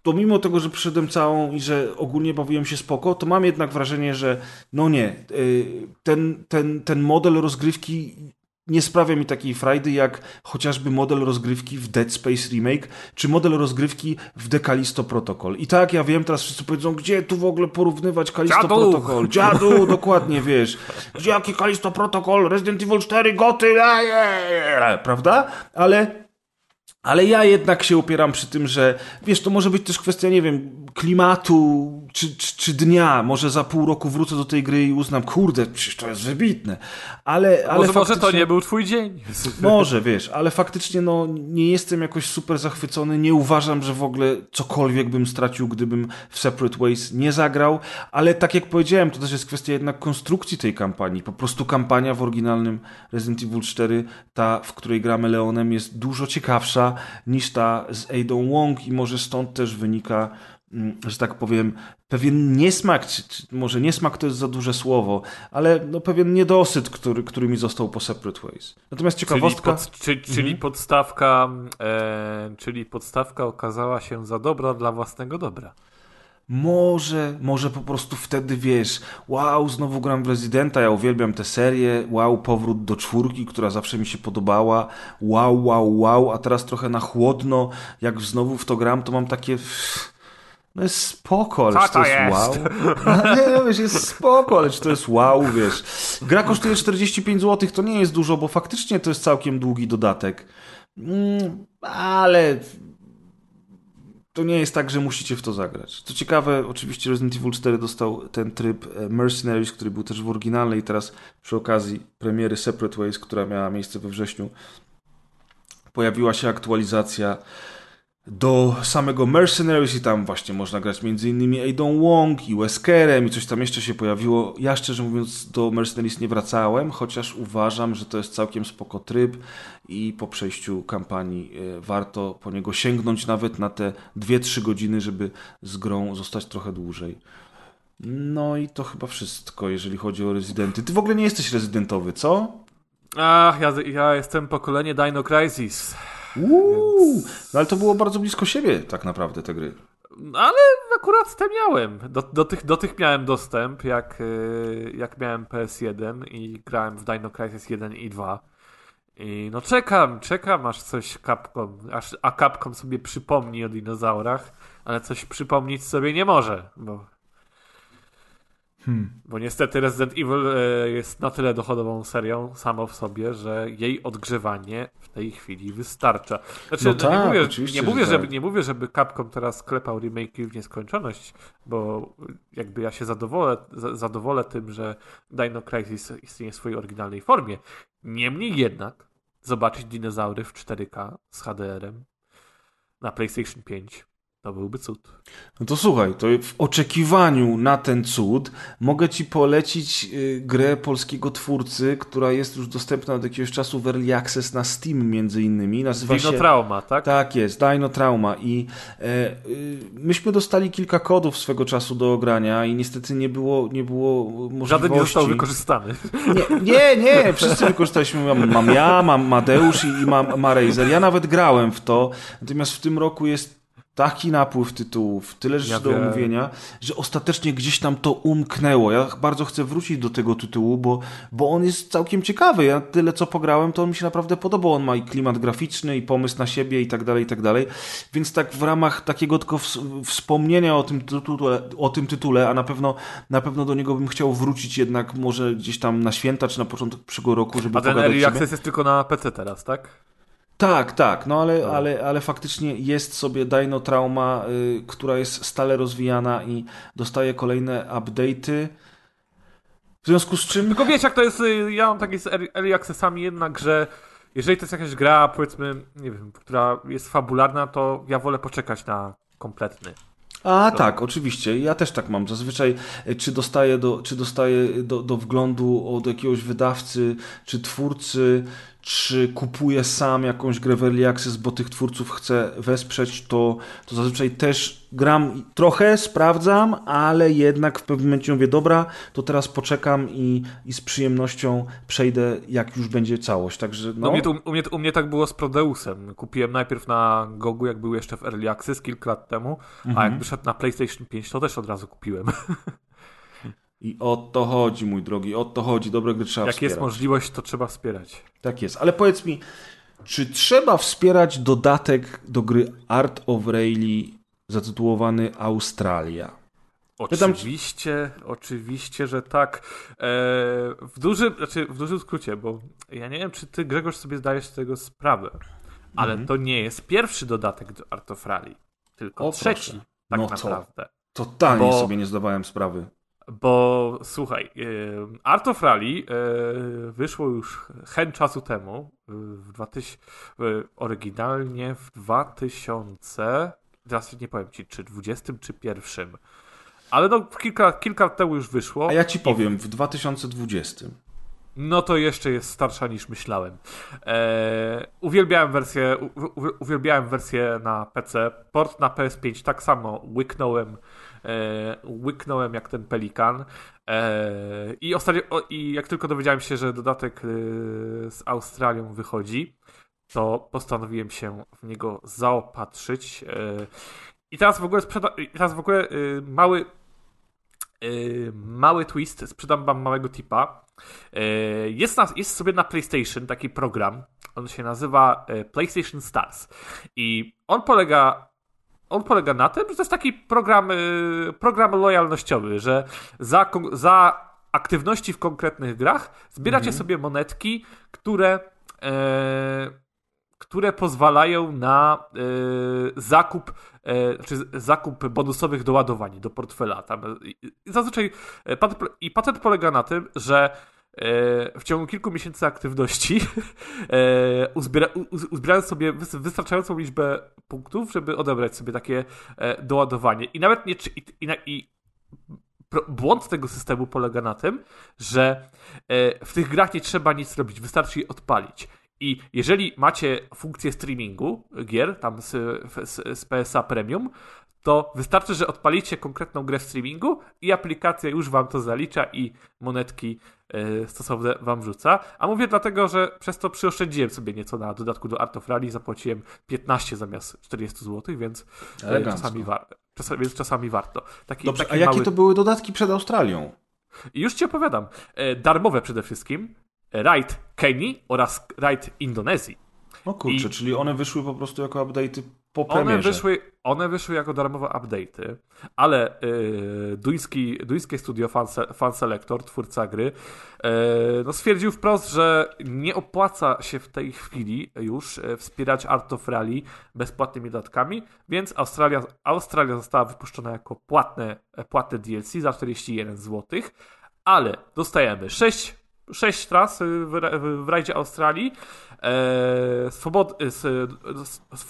to mimo tego, że przyszedłem całą i że ogólnie bawiłem się spoko, to mam jednak wrażenie, że no nie, y, ten, ten, ten model rozgrywki nie sprawia mi takiej frajdy jak chociażby model rozgrywki w Dead Space Remake, czy model rozgrywki w The Callisto Protocol. I tak, ja wiem, teraz wszyscy powiedzą, gdzie tu w ogóle porównywać Callisto Dziadu! Protocol? Dziadu, dokładnie, wiesz. Gdzie jaki Callisto Protocol? Resident Evil 4, goty, prawda? Ale ale ja jednak się upieram przy tym, że wiesz, to może być też kwestia, nie wiem, klimatu czy, czy, czy, dnia. Może za pół roku wrócę do tej gry i uznam, kurde, przecież to jest wybitne. Ale, ale może, faktycznie... może to nie był twój dzień. Może, wiesz, ale faktycznie no, nie jestem jakoś super zachwycony. Nie uważam, że w ogóle cokolwiek bym stracił, gdybym w Separate Ways nie zagrał. Ale tak jak powiedziałem, to też jest kwestia jednak konstrukcji tej kampanii. Po prostu kampania w oryginalnym Resident Evil 4, ta, w której gramy Leonem, jest dużo ciekawsza niż ta z Adą Wong i może stąd też wynika że tak powiem, pewien niesmak, czy, czy może niesmak to jest za duże słowo, ale no, pewien niedosyt, który, który mi został po Separate Ways. Natomiast ciekawostka... Czyli, pod, czy, czyli mhm. podstawka, e, czyli podstawka okazała się za dobra dla własnego dobra. Może, może po prostu wtedy wiesz, wow, znowu gram w Residenta, ja uwielbiam tę serię, wow, powrót do czwórki, która zawsze mi się podobała, wow, wow, wow, a teraz trochę na chłodno, jak znowu w to gram, to mam takie... No jest spoko, ale to, to jest, jest, wow. No, nie, no, wiesz, jest spoko, ale czy to jest wow, wiesz. Gra kosztuje 45 zł, to nie jest dużo, bo faktycznie to jest całkiem długi dodatek. Mm, ale to nie jest tak, że musicie w to zagrać. Co ciekawe, oczywiście Resident Evil 4 dostał ten tryb e, Mercenaries, który był też w oryginalnej i teraz przy okazji premiery Separate Ways, która miała miejsce we wrześniu, pojawiła się aktualizacja do samego Mercenaries i tam właśnie można grać między innymi Aidą Wong i Weskerem i coś tam jeszcze się pojawiło. Ja szczerze mówiąc do Mercenaries nie wracałem, chociaż uważam, że to jest całkiem spoko tryb i po przejściu kampanii e, warto po niego sięgnąć nawet na te 2-3 godziny, żeby z grą zostać trochę dłużej. No i to chyba wszystko, jeżeli chodzi o rezydenty. Ty w ogóle nie jesteś rezydentowy, co? Ach, ja, ja jestem pokolenie Dino Crisis. Uuu, więc... no ale to było bardzo blisko siebie tak naprawdę te gry. Ale akurat te miałem. Do, do, tych, do tych miałem dostęp, jak, y, jak miałem PS1 i grałem w Dino Crisis 1 i 2. I no czekam, czekam aż coś Capcom, aż, a Capcom sobie przypomni o dinozaurach, ale coś przypomnieć sobie nie może, bo Hmm. Bo niestety Resident Evil e, jest na tyle dochodową serią samo w sobie, że jej odgrzewanie w tej chwili wystarcza. Znaczy, no tak, nie, mówię, nie, mówię, żeby, tak. nie mówię, żeby Capcom teraz klepał remake w nieskończoność, bo jakby ja się zadowolę, zadowolę tym, że Dino Crisis istnieje w swojej oryginalnej formie. Niemniej jednak zobaczyć dinozaury w 4K z HDR-em na PlayStation 5 to byłby cud. No to słuchaj, to w oczekiwaniu na ten cud mogę ci polecić y, grę polskiego twórcy, która jest już dostępna od jakiegoś czasu w Early Access na Steam między innymi. Nazywa Dino się... Trauma, tak? Tak jest, Dino Trauma i e, y, myśmy dostali kilka kodów swego czasu do ogrania i niestety nie było, nie było możliwości. Żaden nie został wykorzystany. Nie, nie, nie wszyscy wykorzystaliśmy. Mam, mam ja, mam Madeusz i, i mam Marejzer. Ja nawet grałem w to, natomiast w tym roku jest taki napływ tytułów, tyle rzeczy ja do wiem. omówienia, że ostatecznie gdzieś tam to umknęło. Ja bardzo chcę wrócić do tego tytułu, bo, bo on jest całkiem ciekawy. Ja tyle co pograłem, to on mi się naprawdę podobał. On ma i klimat graficzny, i pomysł na siebie, i tak dalej, i tak dalej. Więc tak w ramach takiego tylko wspomnienia o tym tytule, o tym tytule a na pewno, na pewno do niego bym chciał wrócić jednak może gdzieś tam na święta, czy na początku przyszłego roku, żeby A ten Early Access jest tylko na PC teraz, tak? Tak, tak, no ale, ale, ale faktycznie jest sobie Dino Trauma, y, która jest stale rozwijana i dostaje kolejne update'y. W związku z czym... Tylko wiecie, jak to jest, y, ja mam takie z early accessami jednak, że jeżeli to jest jakaś gra, powiedzmy, nie wiem, która jest fabularna, to ja wolę poczekać na kompletny. A tak, oczywiście. Ja też tak mam. Zazwyczaj, y, czy dostaję, do, czy dostaję do, do wglądu od jakiegoś wydawcy, czy twórcy, czy kupuję sam jakąś grę w Early Access, bo tych twórców chcę wesprzeć, to, to zazwyczaj też gram trochę, sprawdzam, ale jednak w pewnym momencie mówię, dobra, to teraz poczekam i, i z przyjemnością przejdę, jak już będzie całość. Także, no. u, mnie to, u, mnie, u mnie tak było z Prodeusem. Kupiłem najpierw na Gogu, jak był jeszcze w Early Access kilka lat temu, mhm. a jak wyszedł na PlayStation 5, to też od razu kupiłem. I o to chodzi, mój drogi, o to chodzi. Dobre gry trzeba Jak wspierać. jest możliwość, to trzeba wspierać. Tak jest. Ale powiedz mi, czy trzeba wspierać dodatek do gry Art of Rally zatytułowany Australia? Oczywiście, oczywiście, że tak. Eee, w, dużym, znaczy w dużym skrócie, bo ja nie wiem, czy ty, Grzegorz, sobie zdajesz z tego sprawę, ale mm -hmm. to nie jest pierwszy dodatek do Art of Rally, tylko o, trzeci, proszę. tak no naprawdę. To, totalnie bo, sobie nie zdawałem sprawy. Bo słuchaj, Art of Rally wyszło już hen czasu temu, w 2000, oryginalnie w 2000, teraz nie powiem ci, czy 20 czy pierwszym, ale no kilka, kilka lat temu już wyszło. A ja ci powiem, w 2020. No to jeszcze jest starsza niż myślałem. Eee, uwielbiałem wersję, u, u, uwielbiałem wersję na PC. Port na PS5 tak samo łyknąłem łyknąłem jak ten pelikan. E, i, ostatnio, I jak tylko dowiedziałem się, że dodatek e, z Australią wychodzi, to postanowiłem się w niego zaopatrzyć. E, I teraz w ogóle, sprzeda- teraz w ogóle e, mały e, mały twist, sprzedam wam małego tipa. Jest, na, jest sobie na PlayStation taki program, on się nazywa PlayStation Stars i on polega on polega na tym, że to jest taki program, y, program lojalnościowy, że za, za aktywności w konkretnych grach zbieracie mhm. sobie monetki, które, e, które pozwalają na e, zakup e, czy zakup bonusowych doładowań do portfela. Tam, zazwyczaj i patent polega na tym, że E, w ciągu kilku miesięcy aktywności e, uzbiera, sobie wystarczającą liczbę punktów, żeby odebrać sobie takie e, doładowanie. I nawet nie. I, i, i błąd tego systemu polega na tym, że w tych grach nie trzeba nic robić, wystarczy je odpalić. I jeżeli macie funkcję streamingu gier, tam z, z, z PSA Premium, to wystarczy, że odpalicie konkretną grę w streamingu i aplikacja już wam to zalicza i monetki e, stosowne wam wrzuca. A mówię dlatego, że przez to przyoszczędziłem sobie nieco na dodatku do Art of Rally, zapłaciłem 15 zamiast 40 zł, więc e, czasami, war więc czasami warto. Taki, Dobrze, taki a jakie mały... to były dodatki przed Australią? I już ci opowiadam. E, darmowe przede wszystkim. Ride Kenii oraz Ride Indonezji. No kurczę, I... czyli one wyszły po prostu jako update'y po premierze. One wyszły, one wyszły jako darmowe update'y, ale yy, duński, duńskie studio Fan, Fan Selector, twórca gry, yy, no stwierdził wprost, że nie opłaca się w tej chwili już yy, wspierać Art of Rally bezpłatnymi dodatkami, więc Australia, Australia została wypuszczona jako płatne, płatne DLC za 41 zł, ale dostajemy 6 6 tras w, w, w rajdzie Australii, e, swobod, z, z, z,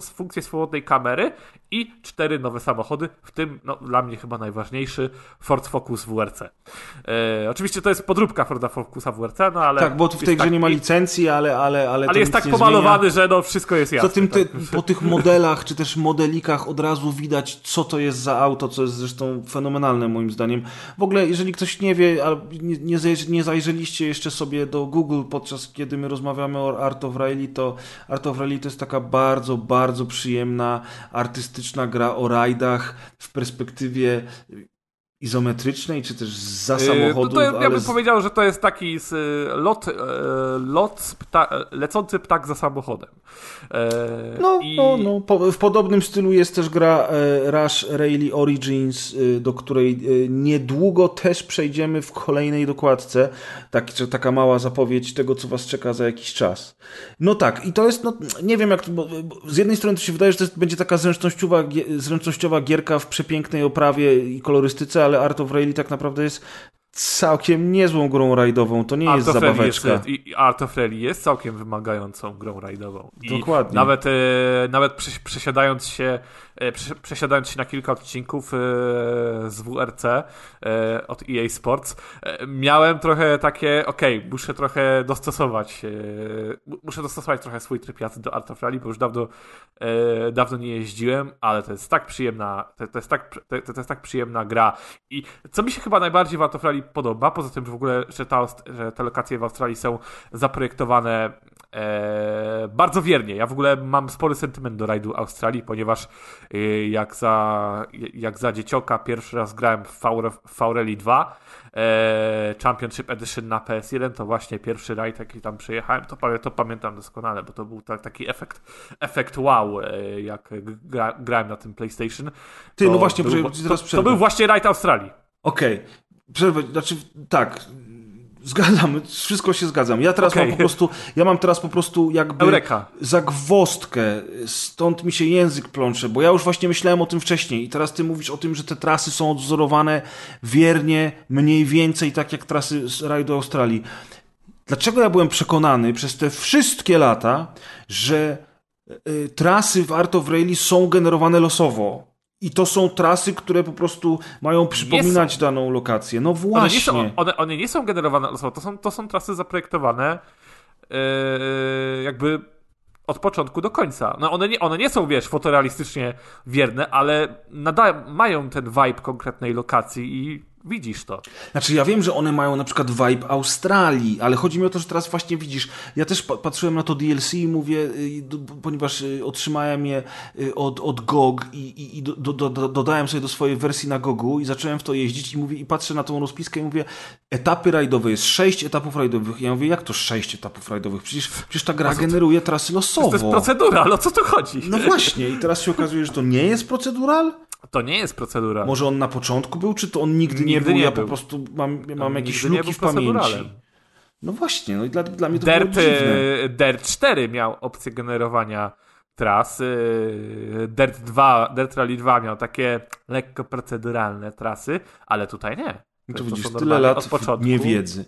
z, funkcję swobodnej kamery i cztery nowe samochody, w tym no, dla mnie chyba najważniejszy Ford Focus WRC. E, oczywiście to jest podróbka Forda Focusa WRC, no ale... Tak, bo w tej grze tak, nie ma licencji, ale... Ale, ale, ale jest tak pomalowany, zmienia. że no wszystko jest jasne. Tym te, tak. po tych modelach, czy też modelikach od razu widać, co to jest za auto, co jest zresztą fenomenalne moim zdaniem. W ogóle, jeżeli ktoś nie wie, nie, nie, nie zajrzeliście jeszcze sobie do Google podczas kiedy my rozmawiamy o Art of Rally, to Art of Rally to jest taka bardzo, bardzo przyjemna, artystyczna gra o rajdach w perspektywie izometrycznej, czy też za Yy, samochodu. to, to ja bym z- powiedział, że to jest taki z, y, lot, e, lot pta, lecący ptak za samochodem. E, No, i- no, no. Po, w podobnym stylu jest też gra e, Rush Rally Origins, e, do której niedługo też przejdziemy w kolejnej dokładce. Tak, taka mała zapowiedź tego, co was czeka za jakiś czas. No tak, i to jest, no, nie wiem jak, to- bo, bo z jednej strony to się wydaje, że to jest, będzie taka zręcznościowa, zręcznościowa gierka w przepięknej oprawie i kolorystyce, ale Art of Rally tak naprawdę jest całkiem niezłą grą rajdową. To nie jest Art jest, zabaweczka. i i Art of Rally jest całkiem wymagającą grą rajdową. I Dokładnie. Nawet, e, nawet przes- przesiadając się przesiadając się na kilka odcinków e, z WRC e, od EA Sports, e, miałem trochę takie, okej, muszę trochę dostosować, e, mu- muszę dostosować trochę swój tryb jazdy do Art of Rally, bo już dawno, e, dawno nie jeździłem, ale to jest tak przyjemna, to, jest tak, to, to jest tak przyjemna gra. I co mi się chyba najbardziej w Art of Rally podoba, poza tym, że w ogóle, że, ta, że te lokacje w Australii są zaprojektowane e, bardzo wiernie. Ja w ogóle mam spory sentyment do rajdu Australii, ponieważ e, jak, za, jak za dziecioka pierwszy raz grałem w Faureli 2 e, Championship Edition na PS1, to właśnie pierwszy rajd, jaki tam przejechałem, to, to pamiętam doskonale, bo to był ta, taki efekt, efekt wow, e, jak gra, grałem na tym PlayStation. Ty, To no właśnie, był, to, to był właśnie rajd Australii. Okej. Przerwę, znaczy tak. Zgadzam, wszystko się zgadzam. Ja teraz Okej. mam po prostu, ja mam teraz po prostu jakby Eureka. zagwostkę, stąd mi się język plącze, bo ja już właśnie myślałem o tym wcześniej i teraz ty mówisz o tym, że te trasy są odwzorowane wiernie, mniej więcej tak jak trasy z rajdu Australii. Dlaczego ja byłem przekonany przez te wszystkie lata, że y, trasy w Art of Rally są generowane losowo? I to są trasy, które po prostu mają przypominać daną lokację. No One nie, właśnie. są, one, one nie są generowane losowo, to są, to są trasy zaprojektowane yy, jakby od początku do końca. No one nie, one nie są, wiesz, fotorealistycznie wierne, ale nada, mają ten vibe konkretnej lokacji i widzisz to. Znaczy, ja wiem, że one mają na przykład vibe Australii, ale chodzi mi o to, że teraz właśnie widzisz. Ja też pa- patrzyłem na to DLC i mówię, ponieważ y, otrzymałem je y, od, od GOG i, i, i do, do, do, dodałem sobie do swojej wersji na GOGu i zacząłem w to jeździć i mówię, i patrzę na tą rozpiskę i mówię, etapy rajdowe, jest sześć etapów rajdowych. I ja mówię, jak to sześć etapów rajdowych? Przecież, przecież ta gra generuje trasy losowo. To jest procedura, ale o co tu chodzi? No właśnie, i teraz się okazuje, że to nie jest procedural? To nie jest procedura. Może on na początku był, czy to on nigdy, nie Nigdy był? nie ja był. po prostu mam, mam On jakieś nie luki w pamięci. No właśnie, no i dla, dla mnie to Dirt, było dziwne. e, Dirt 4 miał opcję generowania tras. e, Dirt 2, Dirt Rally 2 miał takie lekko proceduralne trasy, ale tutaj nie. No to To widzisz, tyle lat od początku- niewiedzy.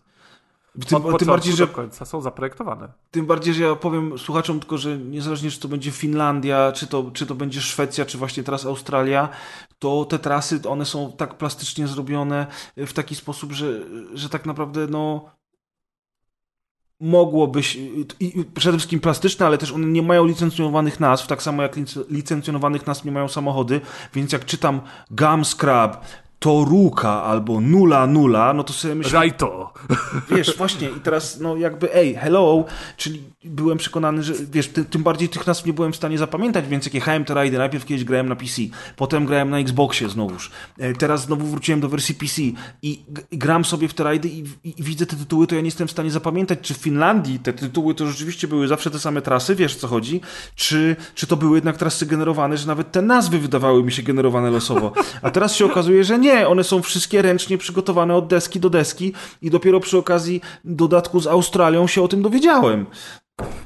Tym, Od tym, bardziej, że, do końca są zaprojektowane. tym bardziej, że ja powiem słuchaczom tylko, że niezależnie czy to będzie Finlandia, czy to, czy to będzie Szwecja, czy właśnie teraz Australia, to te trasy, one są tak plastycznie zrobione w taki sposób, że, że tak naprawdę no mogłobyś, i przede wszystkim plastyczne, ale też one nie mają licencjonowanych nazw, tak samo jak lic- licencjonowanych nazw nie mają samochody, więc jak czytam Gum Scrub, Toruka albo Nula Nula, no to sobie myślę, Rajto! wiesz, właśnie i teraz no jakby ej, hello, czyli byłem przekonany, że wiesz, ty, tym bardziej tych nazw nie byłem w stanie zapamiętać, więc jak jechałem te rajdy, najpierw kiedyś grałem na PC, potem grałem na Xboxie znowuż, e, teraz znowu wróciłem do wersji PC i, gram sobie w te rajdy i, i, i widzę te tytuły, to ja nie jestem w stanie zapamiętać, czy w Finlandii te tytuły to rzeczywiście były zawsze te same trasy, wiesz co chodzi, czy, czy to były jednak trasy generowane, że nawet te nazwy wydawały mi się generowane losowo, a teraz się okazuje, że nie, one są wszystkie ręcznie przygotowane od deski do deski i dopiero przy okazji dodatku z Australią się o tym dowiedziałem.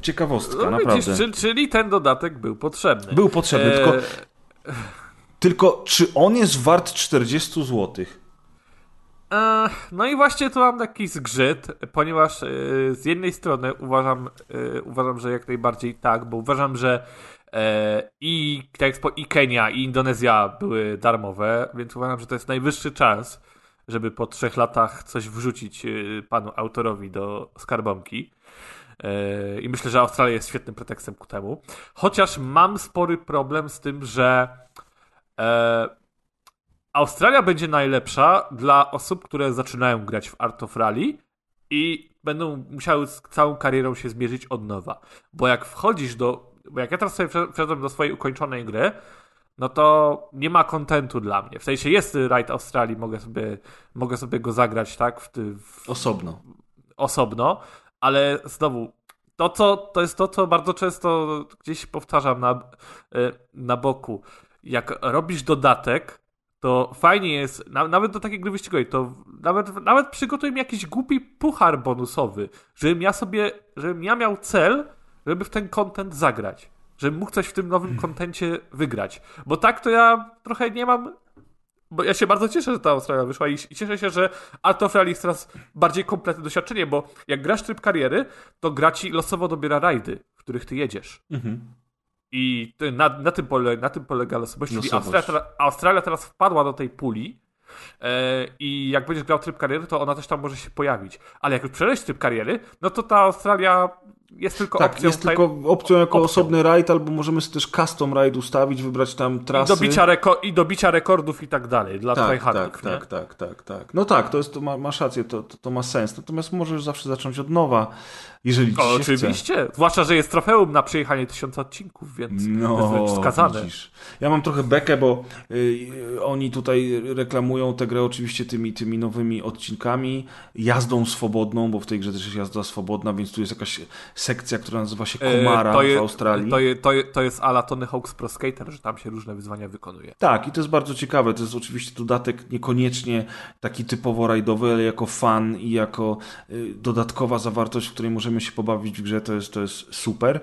Ciekawostka, No naprawdę. widzisz, czyli, czyli ten dodatek był potrzebny. Był potrzebny, E, tylko, tylko czy on jest wart 40 zł? E, No i właśnie tu mam taki zgrzyt, ponieważ e, z jednej strony uważam, e, uważam, że jak najbardziej tak, bo uważam, że e, i Expo, i Kenia, i Indonezja były darmowe, więc uważam, że to jest najwyższy czas, żeby po trzech latach coś wrzucić e, panu autorowi do skarbonki. E, I myślę, że Australia jest świetnym pretekstem ku temu. Chociaż mam spory problem z tym, że Australia będzie najlepsza dla osób, które zaczynają grać w Art of Rally i będą musiały z całą karierą się zmierzyć od nowa. Bo jak wchodzisz do. Bo jak ja teraz sobie wszedłem do swojej ukończonej gry, no to nie ma kontentu dla mnie. W sensie jest Raid Australii, mogę sobie, mogę sobie go zagrać, tak? W, w, Osobno. osobno, ale znowu, to, co, to jest to, co bardzo często gdzieś powtarzam na, e, na boku. Jak robisz dodatek, to fajnie jest, na, nawet do takiej gry wyścigowej, to nawet, nawet przygotuj mi jakiś głupi puchar bonusowy, żebym ja sobie, żebym ja miał cel, żeby w ten content zagrać. Żebym mógł coś w tym nowym kontencie wygrać. Bo tak to ja trochę nie mam bo ja się bardzo cieszę, że ta Australia wyszła i, cieszę się, że Art of Rally jest teraz bardziej kompletne doświadczenie, bo jak grasz tryb kariery, to gra ci losowo dobiera rajdy, w których ty jedziesz. Mhm. I na, na, tym pole, na tym polega losowość. Losowość. Australia, teraz- Australia teraz wpadła do tej puli e, i jak będziesz grał tryb kariery, to ona też tam może się pojawić. Ale jak już przejdziesz tryb kariery, no to ta Australia jest tylko Tak, opcją. jest tylko opcją jako opcją. osobny rajd, albo możemy sobie też custom raid ustawić, wybrać tam I trasy. do, bicia reko- I do bicia rekordów i tak dalej, dla tak, tak, nie? tak, tak, tak, tak. No tak, to jest, to ma, masz rację, to, to, to ma sens. Natomiast możesz zawsze zacząć od nowa, jeżeli ci O, się chce. oczywiście. Zwłaszcza, że jest trofeum na przejechanie tysiąca odcinków, więc to jest No, wręcz wskazane. widzisz. Ja mam trochę bekę, bo y, y, oni tutaj reklamują tę grę oczywiście tymi, tymi nowymi odcinkami, jazdą swobodną, bo w tej grze też jest jazda swobodna, więc tu jest jakaś sekcja, która nazywa się E, Kumara to je- w Australii. To, je, to, je, to jest ala Tony Hawk's Pro Skater, że tam się różne wyzwania wykonuje. Tak, i to jest bardzo ciekawe. To jest oczywiście dodatek niekoniecznie taki typowo rajdowy, ale jako fan i jako y, dodatkowa zawartość, w której możemy się pobawić w grze, to jest, to jest super.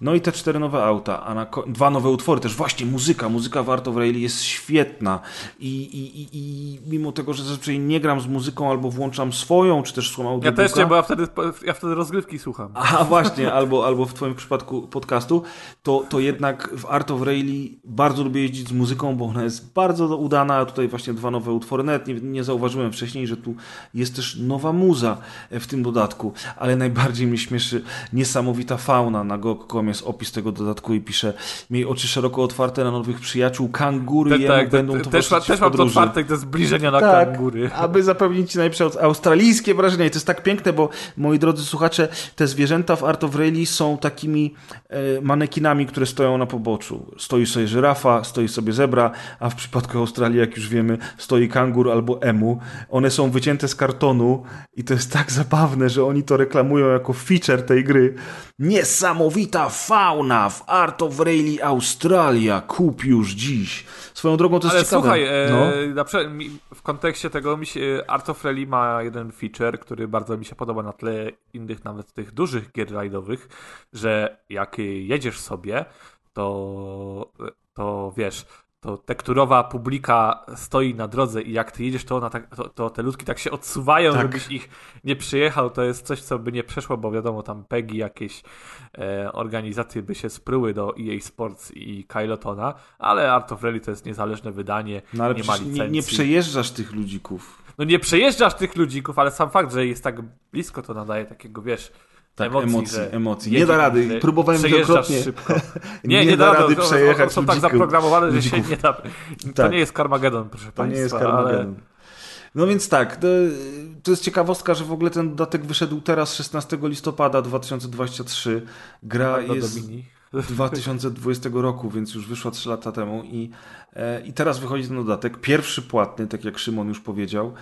No i te cztery nowe auta, a na dwa nowe utwory też. Właśnie muzyka, muzyka w Art of Rally jest świetna I, i, i, i mimo tego, że zazwyczaj nie gram z muzyką albo włączam swoją, czy też słucham Ja audiobooka. też nie, bo ja wtedy, ja wtedy rozgrywki słucham. A właśnie, albo, albo w Twoim przypadku podcastu, to, to jednak w Art of Rally bardzo lubię jeździć z muzyką, bo ona jest bardzo udana. Tutaj właśnie dwa nowe utwory. Nawet nie, nie zauważyłem wcześniej, że tu jest też nowa muza w tym dodatku, ale najbardziej mnie śmieszy niesamowita fauna. Na GOG.com jest opis tego dodatku i pisze miej oczy szeroko otwarte na nowych przyjaciół, kangury jemu tak, będą te- też, towarzyszyć w też mam to otwarte, te zbliżenia na Tak, kangury. aby zapewnić ci najlepsze australijskie wrażenia. I to jest tak piękne, bo moi drodzy słuchacze, te zwierzęta w Art of Rally są takimi e, manekinami, które stoją na poboczu. Stoi sobie żyrafa, stoi sobie zebra, a w przypadku Australii, jak już wiemy, stoi kangur albo emu. One są wycięte z kartonu i to jest tak zabawne, że oni to reklamują jako feature tej gry. Niesamowita fauna w Art of Rally Australia. Kup już dziś. Swoją drogą to jest Ale słuchaj, e, No. w kontekście tego mi się, Art of Rally ma jeden feature, który bardzo mi się podoba na tle innych, nawet tych dużych gier rajdowych, że jak jedziesz sobie, to, to wiesz, to tekturowa publika stoi na drodze i jak ty jedziesz, to, ona tak, to, to te ludki tak się odsuwają, Tak. żebyś ich nie przyjechał. To jest coś, co by nie przeszło, bo wiadomo, tam PEGI, jakieś e, organizacje by się spryły do EA Sports i Kylotona, ale Art of Rally to jest niezależne wydanie, No ale nie ma przecież nie, licencji. nie przejeżdżasz tych ludzików. No nie przejeżdżasz tych ludzików, ale sam fakt, że jest tak blisko, to nadaje takiego, wiesz, Tak, emocji, emocji, że emocji. Nie da rady. Próbowałem wielokrotnie. szybko. Nie da rady, rady przejechać są tak zaprogramowane, że się nie da. To Tak. nie jest Carmageddon, proszę To państwa. nie jest ale... Carmageddon. No więc tak, to, to jest ciekawostka, że w ogóle ten dodatek wyszedł teraz, 16 listopada 2023. Gra No, jest Domini. 2020 roku, więc już wyszła 3 lata temu i, e, i teraz wychodzi ten dodatek. Pierwszy płatny, tak jak Szymon już powiedział,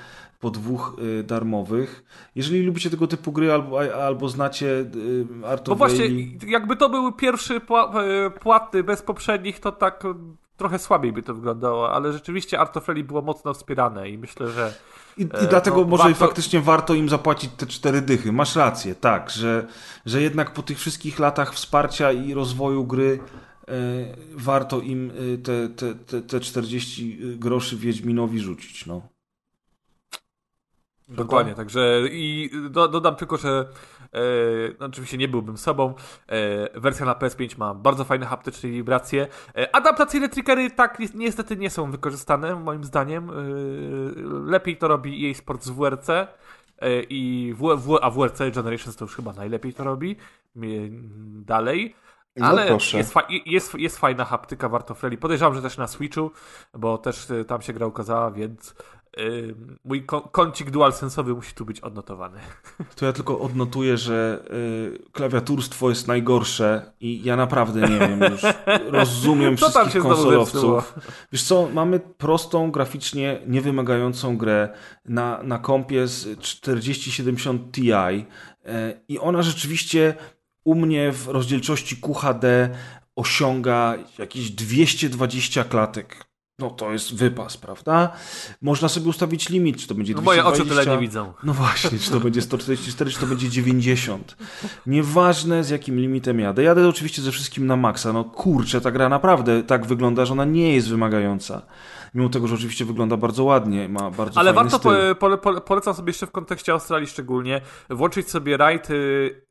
po dwóch y, darmowych. Jeżeli lubicie tego typu gry albo, albo znacie y, Art Bo of właśnie, jakby to był pierwszy pła- płatny bez poprzednich, to tak e, trochę słabiej by to wyglądało, ale rzeczywiście Art of Rally było mocno wspierane i myślę, że I, i E, dlatego no, może warto- faktycznie warto im zapłacić te cztery dychy. Masz rację, tak, że, że jednak po tych wszystkich latach wsparcia i rozwoju gry e, warto im e, te, te, te, te 40 groszy Wiedźminowi rzucić. No. Dokładnie, także i do, dodam tylko, że e, no oczywiście nie byłbym sobą. E, wersja na PS5 ma bardzo fajne haptyczne wibracje. E, adaptacyjne triggery tak ni- niestety nie są wykorzystane, moim zdaniem. E, lepiej to robi EA Sports w WRC. e, I w, w, a WRC Generations to już chyba najlepiej to robi. Dalej. No Ale proszę. jest, fa- jest, jest fajna haptyka w Art of Rally. Podejrzewam, że też na Switchu, bo też e, tam się gra ukazała, więc mój kącik dualsensowy musi tu być odnotowany. To ja tylko odnotuję, że y, klawiaturstwo jest najgorsze i ja naprawdę nie wiem już. Rozumiem Co wszystkich konsolowców. Wiesz co, mamy prostą, graficznie niewymagającą grę na, na kompie z 4070 Ti y, i ona rzeczywiście u mnie w rozdzielczości QHD osiąga jakieś 220 klatek. No to jest wypas, prawda? Można sobie ustawić limit, czy to będzie No moje 220. oczy tyle nie widzą. No właśnie, czy to będzie 144, czy to będzie 90. Nieważne z jakim limitem jadę. Jadę oczywiście ze wszystkim na maksa. No kurczę, ta gra naprawdę tak wygląda, że ona nie jest wymagająca. Mimo tego, że oczywiście wygląda bardzo ładnie, ma bardzo Ale warto, styl. po, pole, polecam sobie jeszcze w kontekście Australii szczególnie, włączyć sobie rajd, y,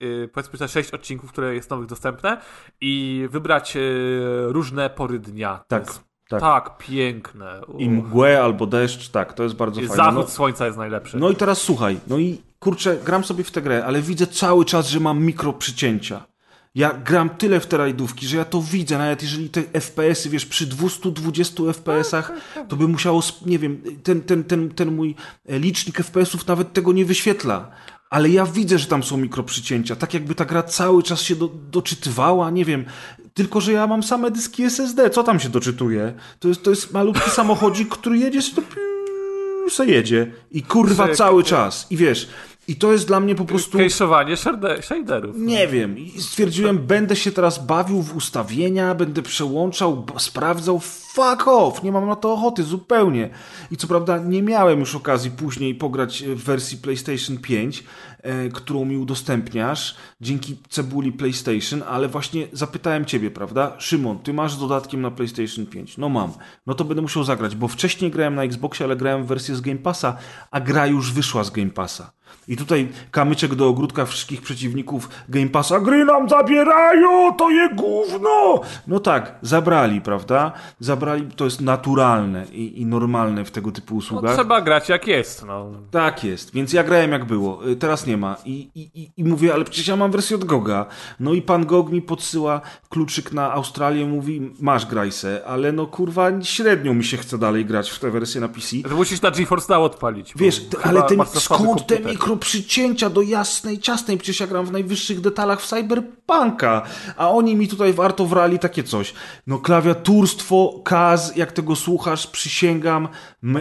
y, powiedzmy te 6 odcinków, które jest nowych dostępne i wybrać y, różne pory dnia. Tak, tak. tak piękne. I mgłę albo deszcz, tak, to jest bardzo fajne. Zachód No, słońca jest najlepszy. no i teraz słuchaj, no i kurczę, gram sobie w tę grę, ale widzę cały czas, że mam mikro przycięcia. Ja gram tyle w te rajdówki, że ja to widzę, nawet jeżeli te FPS-y, wiesz, przy 220 FPS-ach, to by musiało, nie wiem, ten, ten, ten, ten mój e, licznik FPS-ów nawet tego nie wyświetla. Ale ja widzę, że tam są mikroprzycięcia, tak jakby ta gra cały czas się do, doczytywała, nie wiem. Tylko, że ja mam same dyski SSD, co tam się doczytuje? To jest, to jest malutki samochodzik, który jedzie, to se jedzie. I kurwa cały czas. I wiesz, i to jest dla mnie po prostu... Kejszowanie sherde- shaderów. Nie wiem. I stwierdziłem, będę się teraz bawił w ustawienia, będę przełączał, sprawdzał. Fuck off! Nie mam na to ochoty zupełnie. I co prawda nie miałem już okazji później pograć w wersji PlayStation 5, e, którą mi udostępniasz dzięki cebuli PlayStation, ale właśnie zapytałem ciebie, prawda? Szymon, ty masz z dodatkiem na PlayStation 5. No mam. No to będę musiał zagrać, bo wcześniej grałem na Xboxie, ale grałem w wersję z Game Passa, a gra już wyszła z Game Passa. I tutaj kamyczek do ogródka wszystkich przeciwników Game Passa. Gry nam zabierają, to je gówno! No tak, zabrali, prawda? Zabrali, to jest naturalne i, i normalne w tego typu No, usługach. trzeba grać jak jest. No. Tak jest, więc ja grałem jak było, Y, teraz nie ma. I, i, i- mówię, ale przecież ja mam wersję od Goga. No i pan Gog mi podsyła kluczyk na Australię, mówi, masz graj se, ale no kurwa, średnio mi się chce dalej grać w tę wersję na PC. To musisz na GeForce Now odpalić. Wiesz, ale te, masz za słaby skąd te komputer. mikroprzycięcia do jasnej, ciasnej? Przecież ja gram w najwyższych detalach w Cyberpunka, a oni mi tutaj warto wrali takie coś. No klawiaturstwo, kaz, jak tego słuchasz, przysięgam,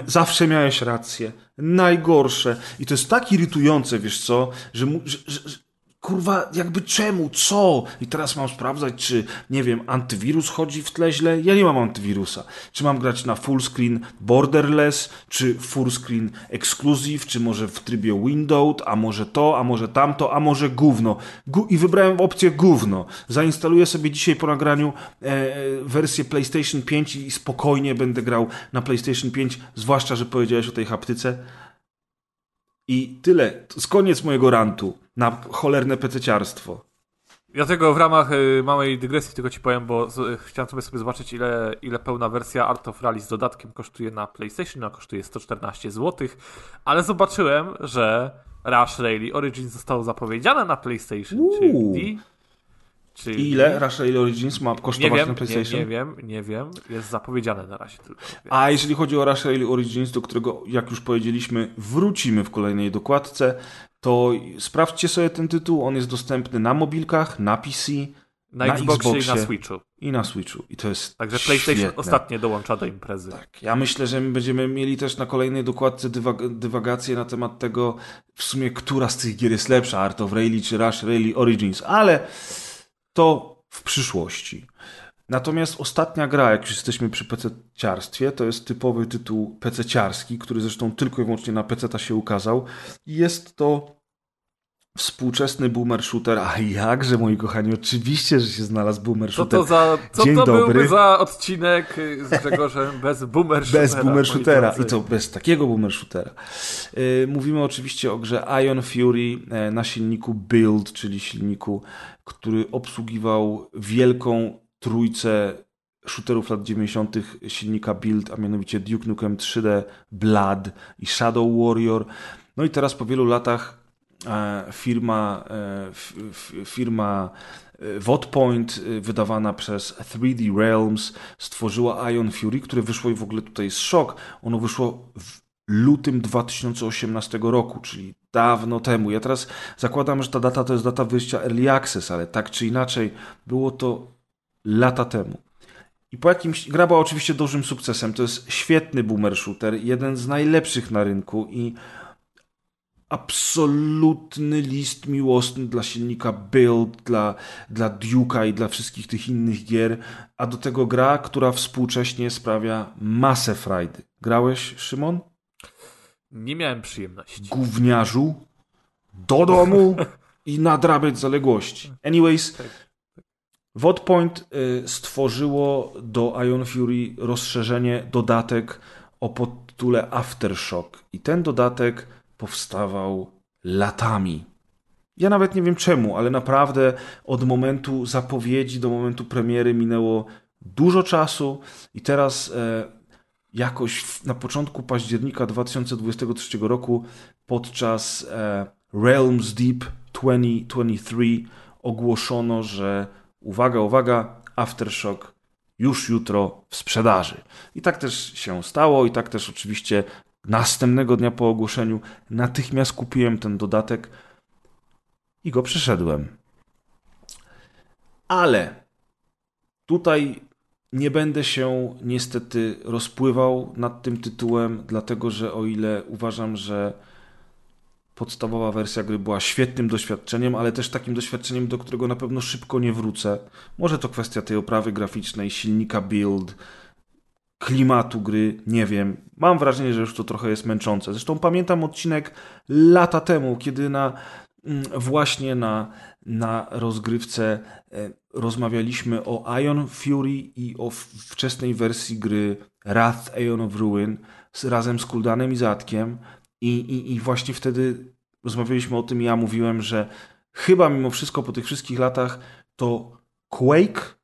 zawsze miałeś rację. Najgorsze. I to jest tak irytujące, wiesz co, że, że, że Kurwa, jakby czemu? Co? I teraz mam sprawdzać, czy, nie wiem, antywirus chodzi w tle źle? Ja nie mam antywirusa. Czy mam grać na full screen borderless, czy full screen exclusive, czy może w trybie windowed, a może to, a może tamto, a może gówno. I wybrałem opcję gówno. Zainstaluję sobie dzisiaj po nagraniu e, wersję PlayStation 5 i spokojnie będę grał na PlayStation 5, zwłaszcza, że powiedziałeś o tej haptyce. I tyle. To jest koniec mojego rantu na cholerne pececiarstwo. Ja tego w ramach y, małej dygresji tylko ci powiem, bo z, y, chciałem sobie, sobie zobaczyć, ile, ile pełna wersja Art of Rally z dodatkiem kosztuje na PlayStation, a kosztuje 114 zł, ale zobaczyłem, że Rush Rally Origins zostało zapowiedziane na PlayStation, Uuu. czyli... ile Rush Rally Origins ma Nie kosztować wiem, na nie, PlayStation? nie wiem, nie wiem, jest zapowiedziane na razie tylko. A jeżeli chodzi o Rush Rally Origins, do którego, jak już powiedzieliśmy, wrócimy w kolejnej dokładce, to sprawdźcie sobie ten tytuł. On jest dostępny na mobilkach, na PC Na, na Xboxie, i na Xboxie. Switchu. i na Switchu. I to jest Także PlayStation świetne. ostatnio dołącza do imprezy. Tak, ja myślę, że my będziemy mieli też na kolejnej dokładce dywag- dywagację na temat tego, w sumie, która z tych gier jest lepsza, Art of Rally czy Rush Rally Origins, ale to w przyszłości. Natomiast ostatnia gra, jak już jesteśmy przy PC-ciarstwie, to jest typowy tytuł PC-ciarski, który zresztą tylko i wyłącznie na PC-ta się ukazał. Jest to współczesny boomer shooter, a jakże, moi kochani, oczywiście, że się znalazł boomer Co shooter. to za, co Dzień to dobry. byłby za odcinek y, z Grzegorzem bez boomer shootera? Bez boomer shootera i to bez takiego boomer shootera. Yy, mówimy oczywiście o grze Ion Fury e, na silniku Build, czyli silniku, który obsługiwał wielką trójcę shooterów lat 90. silnika Build, a mianowicie Duke Nukem 3D, Blood i Shadow Warrior. No i teraz po wielu latach e, firma, e, firma Wotpoint, e, wydawana przez 3D Realms, stworzyła Ion Fury, które wyszło i w ogóle tutaj jest szok. Ono wyszło w lutym 2018 roku, czyli dawno temu. Ja teraz zakładam, że ta data to jest data wyjścia Early Access, ale tak czy inaczej było to lata temu. I po jakimś. Gra była oczywiście dużym sukcesem. To jest świetny boomer shooter, jeden z najlepszych na rynku i absolutny list miłosny dla silnika Build, dla, dla Duke'a i dla wszystkich tych innych gier, a do tego gra, która współcześnie sprawia masę frajdy. Grałeś, Szymon? Nie miałem przyjemności. Gówniarzu, do domu i nadrabiać zaległości. Anyways, Wodpoint y, stworzyło do Ion Fury rozszerzenie, dodatek o podtytule Aftershock. I ten dodatek powstawał latami. Ja nawet nie wiem czemu, ale naprawdę od momentu zapowiedzi do momentu premiery minęło dużo czasu i teraz e, jakoś na początku października 2023 roku podczas e, Realms Deep 2023 ogłoszono, że uwaga, uwaga, Aftershock już jutro w sprzedaży. I tak też się stało, i tak też oczywiście następnego dnia po ogłoszeniu natychmiast kupiłem ten dodatek i go przeszedłem. Ale tutaj nie będę się niestety rozpływał nad tym tytułem, dlatego że o ile uważam, że podstawowa wersja gry była świetnym doświadczeniem, ale też takim doświadczeniem, do którego na pewno szybko nie wrócę. Może to kwestia tej oprawy graficznej, silnika build, klimatu gry, nie wiem. Mam wrażenie, że już to trochę jest męczące. Zresztą pamiętam odcinek lata temu, kiedy na mm, właśnie na, na rozgrywce e, rozmawialiśmy o Ion Fury i o wczesnej wersji gry Wrath Aeon of Ruin razem z Kuldanem i Zatkiem i, i, i właśnie wtedy rozmawialiśmy o tym ja mówiłem, że chyba mimo wszystko po tych wszystkich latach to Quake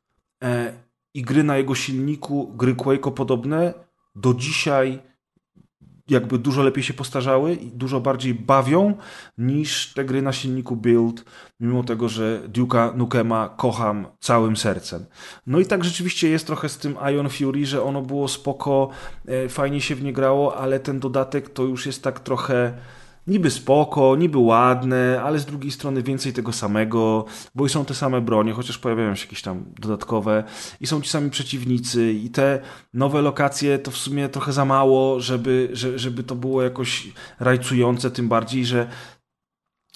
e, i gry na jego silniku, gry Quake'o podobne do dzisiaj jakby dużo lepiej się postarzały i dużo bardziej bawią niż te gry na silniku Build, mimo tego, że Duke'a Nukema kocham całym sercem. No i tak rzeczywiście jest trochę z tym Ion Fury, że ono było spoko, e, fajnie się w nie grało, ale ten dodatek to już jest tak trochę niby spoko, niby ładne, ale z drugiej strony więcej tego samego, bo i są te same bronie, chociaż pojawiają się jakieś tam dodatkowe i są ci sami przeciwnicy i te nowe lokacje to w sumie trochę za mało, żeby, żeby to było jakoś rajcujące, tym bardziej, że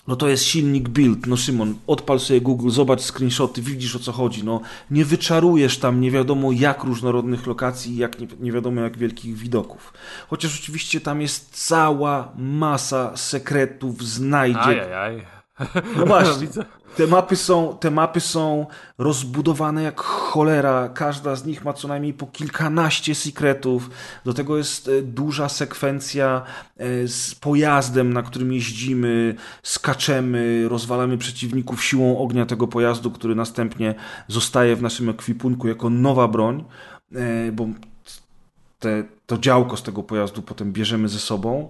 no to jest silnik build. No Szymon, odpal sobie Google, zobacz screenshoty, widzisz o co chodzi. No nie wyczarujesz tam nie wiadomo jak różnorodnych lokacji, jak nie, nie wiadomo jak wielkich widoków. Chociaż oczywiście tam jest cała masa sekretów, znajdziek. Ajajaj. No właśnie. Te mapy, są, te mapy są rozbudowane jak cholera. Każda z nich ma co najmniej po kilkanaście sekretów. Do tego jest e, duża sekwencja e, z pojazdem, na którym jeździmy, skaczemy, rozwalamy przeciwników siłą ognia tego pojazdu, który następnie zostaje w naszym ekwipunku jako nowa broń, e, bo te, to działko z tego pojazdu potem bierzemy ze sobą.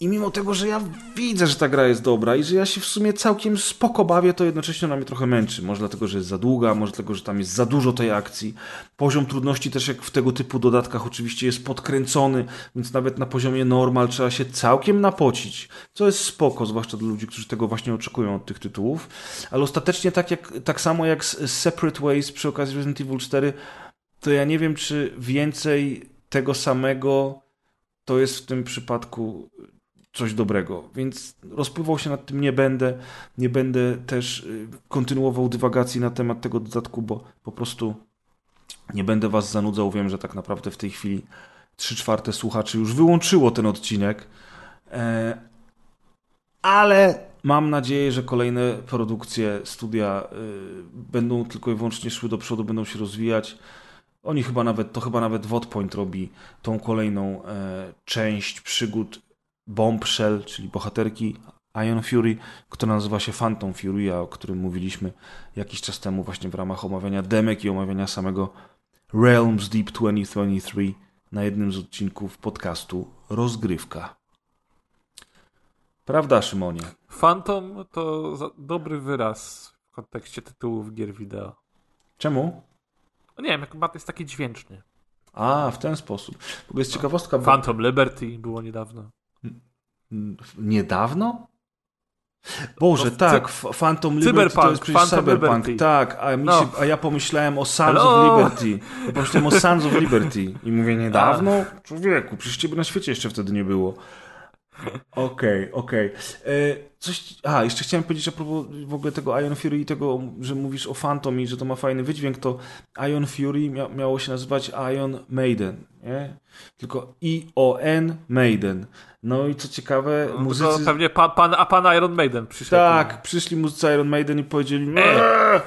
I mimo tego, że ja widzę, że ta gra jest dobra i że ja się w sumie całkiem spoko bawię, to jednocześnie ona mnie trochę męczy. Może dlatego, że jest za długa, może dlatego, że tam jest za dużo tej akcji. Poziom trudności też jak w tego typu dodatkach oczywiście jest podkręcony, więc nawet na poziomie normal trzeba się całkiem napocić, co jest spoko, zwłaszcza dla ludzi, którzy tego właśnie oczekują od tych tytułów. Ale ostatecznie tak, jak, tak samo jak z Separate Ways przy okazji Resident Evil 4, to ja nie wiem, czy więcej tego samego to jest w tym przypadku coś dobrego. Więc rozpływał się nad tym nie będę. Nie będę też y, kontynuował dywagacji na temat tego dodatku, bo po prostu nie będę was zanudzał. Wiem, że tak naprawdę w tej chwili 3 czwarte słuchaczy już wyłączyło ten odcinek. E, ale mam nadzieję, że kolejne produkcje studia y, będą tylko i wyłącznie szły do przodu, będą się rozwijać. Oni chyba nawet, to chyba nawet Wodpoint robi tą kolejną e, część przygód Bombshell, czyli bohaterki Iron Fury, która nazywa się Phantom Fury, o którym mówiliśmy jakiś czas temu właśnie w ramach omawiania demek i omawiania samego Realms Deep 2023 na jednym z odcinków podcastu Rozgrywka. Prawda, Szymonie? Phantom to dobry wyraz w kontekście tytułów gier wideo. Czemu? No nie wiem, jak jest taki dźwięczny. A, w ten sposób. W ogóle jest ciekawostka, bo Phantom Liberty było niedawno. Niedawno? Boże, No, tak, Phantom Liberty to Cyberpunk, jest przecież Phantom Cyberpunk, Liberty. tak, a, No. się, a ja pomyślałem o Sons Hello? of Liberty. Ja pomyślałem o Sons of Liberty i mówię, niedawno? Człowieku, przecież ciebie na świecie jeszcze wtedy nie było. Okej, okej. E, Coś, a, jeszcze chciałem powiedzieć a propos w ogóle tego Ion Fury i tego, że mówisz o Phantom i że to ma fajny wydźwięk, to Ion Fury mia, miało się nazywać Ion Maiden, nie? Tylko I-O-N Maiden. No i co ciekawe, No, muzycy... To pewnie pan, pan, a pan Iron Maiden przyszedł. Tak, przyszli muzycy Iron Maiden i powiedzieli eee,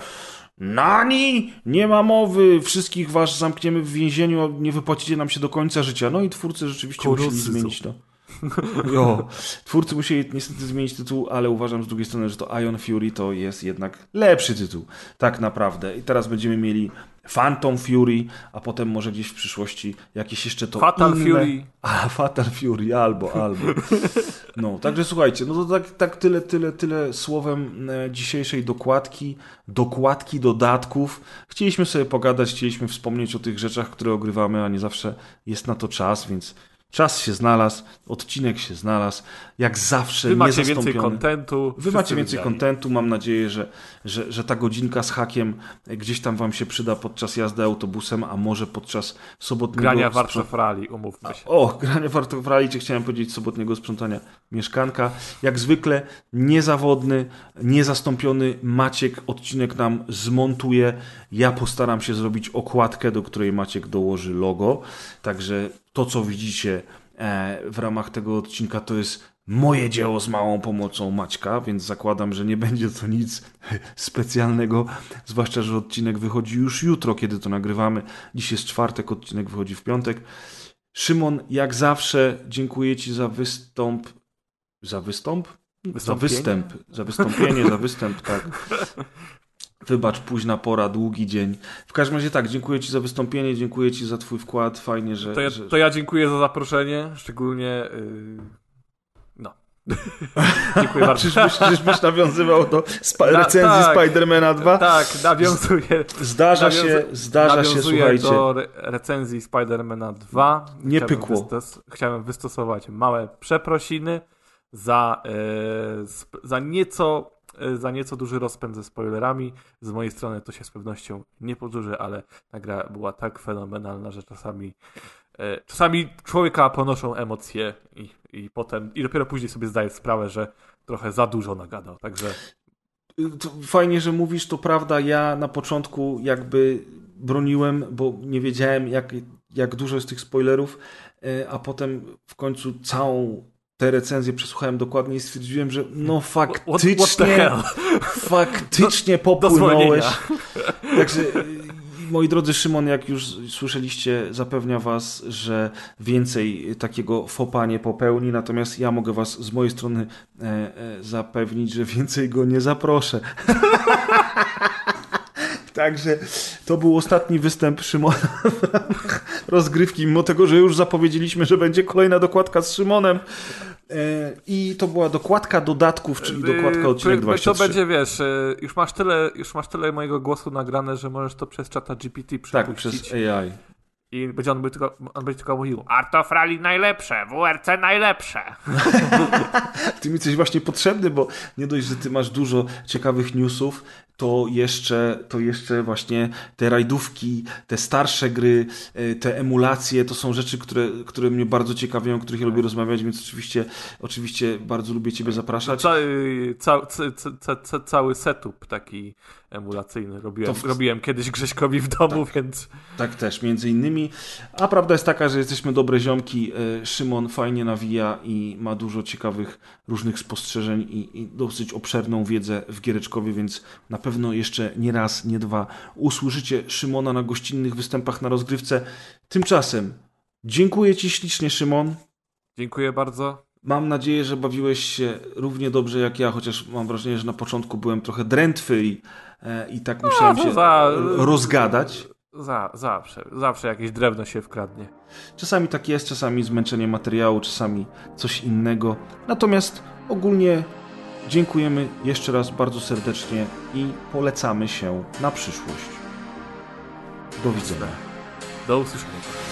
Nani? Nie ma mowy, wszystkich was zamkniemy w więzieniu, a nie wypłacicie nam się do końca życia. No i twórcy rzeczywiście Kurucyzu. musieli zmienić to. Jo, twórcy musieli niestety zmienić tytuł, ale uważam z drugiej strony, że to Ion Fury to jest jednak lepszy tytuł, tak naprawdę. I teraz będziemy mieli Phantom Fury, a potem może gdzieś w przyszłości jakieś jeszcze to Fatal inne... Fury. A, Fatal Fury, albo, albo. No, także słuchajcie, no to tak, tak tyle, tyle, tyle słowem e, dzisiejszej dokładki, dokładki dodatków. Chcieliśmy sobie pogadać, chcieliśmy wspomnieć o tych rzeczach, które ogrywamy, a nie zawsze jest na to czas, więc czas się znalazł, odcinek się znalazł, jak zawsze Wy macie więcej kontentu. Wy macie więcej kontentu, mam nadzieję, że, że, że ta godzinka z hakiem gdzieś tam wam się przyda podczas jazdy autobusem, a może podczas sobotniego... Grania Warsaw Rally, umówmy się. o, granie warto w rally, czy chciałem powiedzieć sobotniego sprzątania mieszkanka. Jak zwykle niezawodny, niezastąpiony Maciek odcinek nam zmontuje. Ja postaram się zrobić okładkę, do której Maciek dołoży logo. Także to, co widzicie e, w ramach tego odcinka, to jest moje dzieło z małą pomocą Maćka, więc zakładam, że nie będzie to nic specjalnego, zwłaszcza, że odcinek wychodzi już jutro, kiedy to nagrywamy. Dziś jest czwartek, odcinek wychodzi w piątek. Szymon, jak zawsze, dziękuję Ci za wystąp. Za wystąp? Za występ. Za wystąpienie, za występ, tak. Wybacz, późna pora, długi dzień. W każdym razie tak, dziękuję Ci za wystąpienie, dziękuję Ci za Twój wkład. Fajnie, że. To ja, że... to ja dziękuję za zaproszenie, szczególnie. Yy... No. dziękuję bardzo. Czyżbyś, czyżbyś nawiązywał do spa- Na- recenzji tak. Spidermana 2? Tak, nawiązuję. Zdarza się, nawiązu- zdarza się, nawiązuję słuchajcie. do re recenzji Spidermana 2. Nie pykło. wystos- chciałem wystosować małe przeprosiny za, e, za nieco za nieco duży rozpęd ze spoilerami. Z mojej strony to się z pewnością nie powtórzy, ale ta gra była tak fenomenalna, że czasami e, czasami człowieka ponoszą emocje i, i potem i dopiero później sobie zdaje sprawę, że trochę za dużo nagadał. Także Fajnie, że mówisz, to prawda. Ja na początku jakby broniłem, bo nie wiedziałem, jak, jak dużo jest tych spoilerów, e, a potem w końcu całą tę recenzję przesłuchałem dokładnie i stwierdziłem, że no what, what the faktycznie, faktycznie popłynąłeś. Także y, moi drodzy, Szymon, jak już słyszeliście, zapewnia was, że więcej takiego fopa nie popełni, natomiast ja mogę was z mojej strony e, e, zapewnić, że więcej go nie zaproszę. Także to był ostatni występ Szymona w rozgrywki, mimo tego, że już zapowiedzieliśmy, że będzie kolejna dokładka z Szymonem. E, I to była dokładka dodatków, czyli dokładka odcinek Yy, To 23. będzie, wiesz, yy, już masz tyle, już masz tyle mojego głosu nagrane, że możesz to przez czata GPT Tak, przepuścić. przez AI. I będzie on, tylko, on będzie tylko mówił Artof Rally najlepsze, WRC najlepsze. Ty mi coś właśnie potrzebny, bo nie dość, że ty masz dużo ciekawych newsów, to jeszcze, to jeszcze właśnie te rajdówki, te starsze gry, e, te emulacje, to są rzeczy, które, które mnie bardzo ciekawią, o których ja lubię rozmawiać, więc oczywiście, oczywiście bardzo lubię ciebie zapraszać. Ca, yy, ca, ca, ca, ca, ca, cały setup taki emulacyjny robiłem, w- robiłem kiedyś Grześkowi w domu, więc Tak też, między innymi. A prawda jest taka, że jesteśmy dobre ziomki. E, Szymon fajnie nawija i ma dużo ciekawych różnych spostrzeżeń i, i dosyć obszerną wiedzę w Giereczkowie, więc na pewno jeszcze nie raz, nie dwa usłyszycie Szymona na gościnnych występach na rozgrywce. Tymczasem dziękuję Ci ślicznie, Szymon. dziękuję bardzo. Mam nadzieję, że bawiłeś się równie dobrze jak ja, chociaż mam wrażenie, że na początku byłem trochę drętwy i, e, i tak musiałem to się za- rozgadać. Za, zawsze, zawsze jakieś drewno się wkradnie. Czasami tak jest, czasami zmęczenie materiału, czasami coś innego. Natomiast ogólnie dziękujemy jeszcze raz bardzo serdecznie i polecamy się na przyszłość. Do widzenia. Do usłyszenia.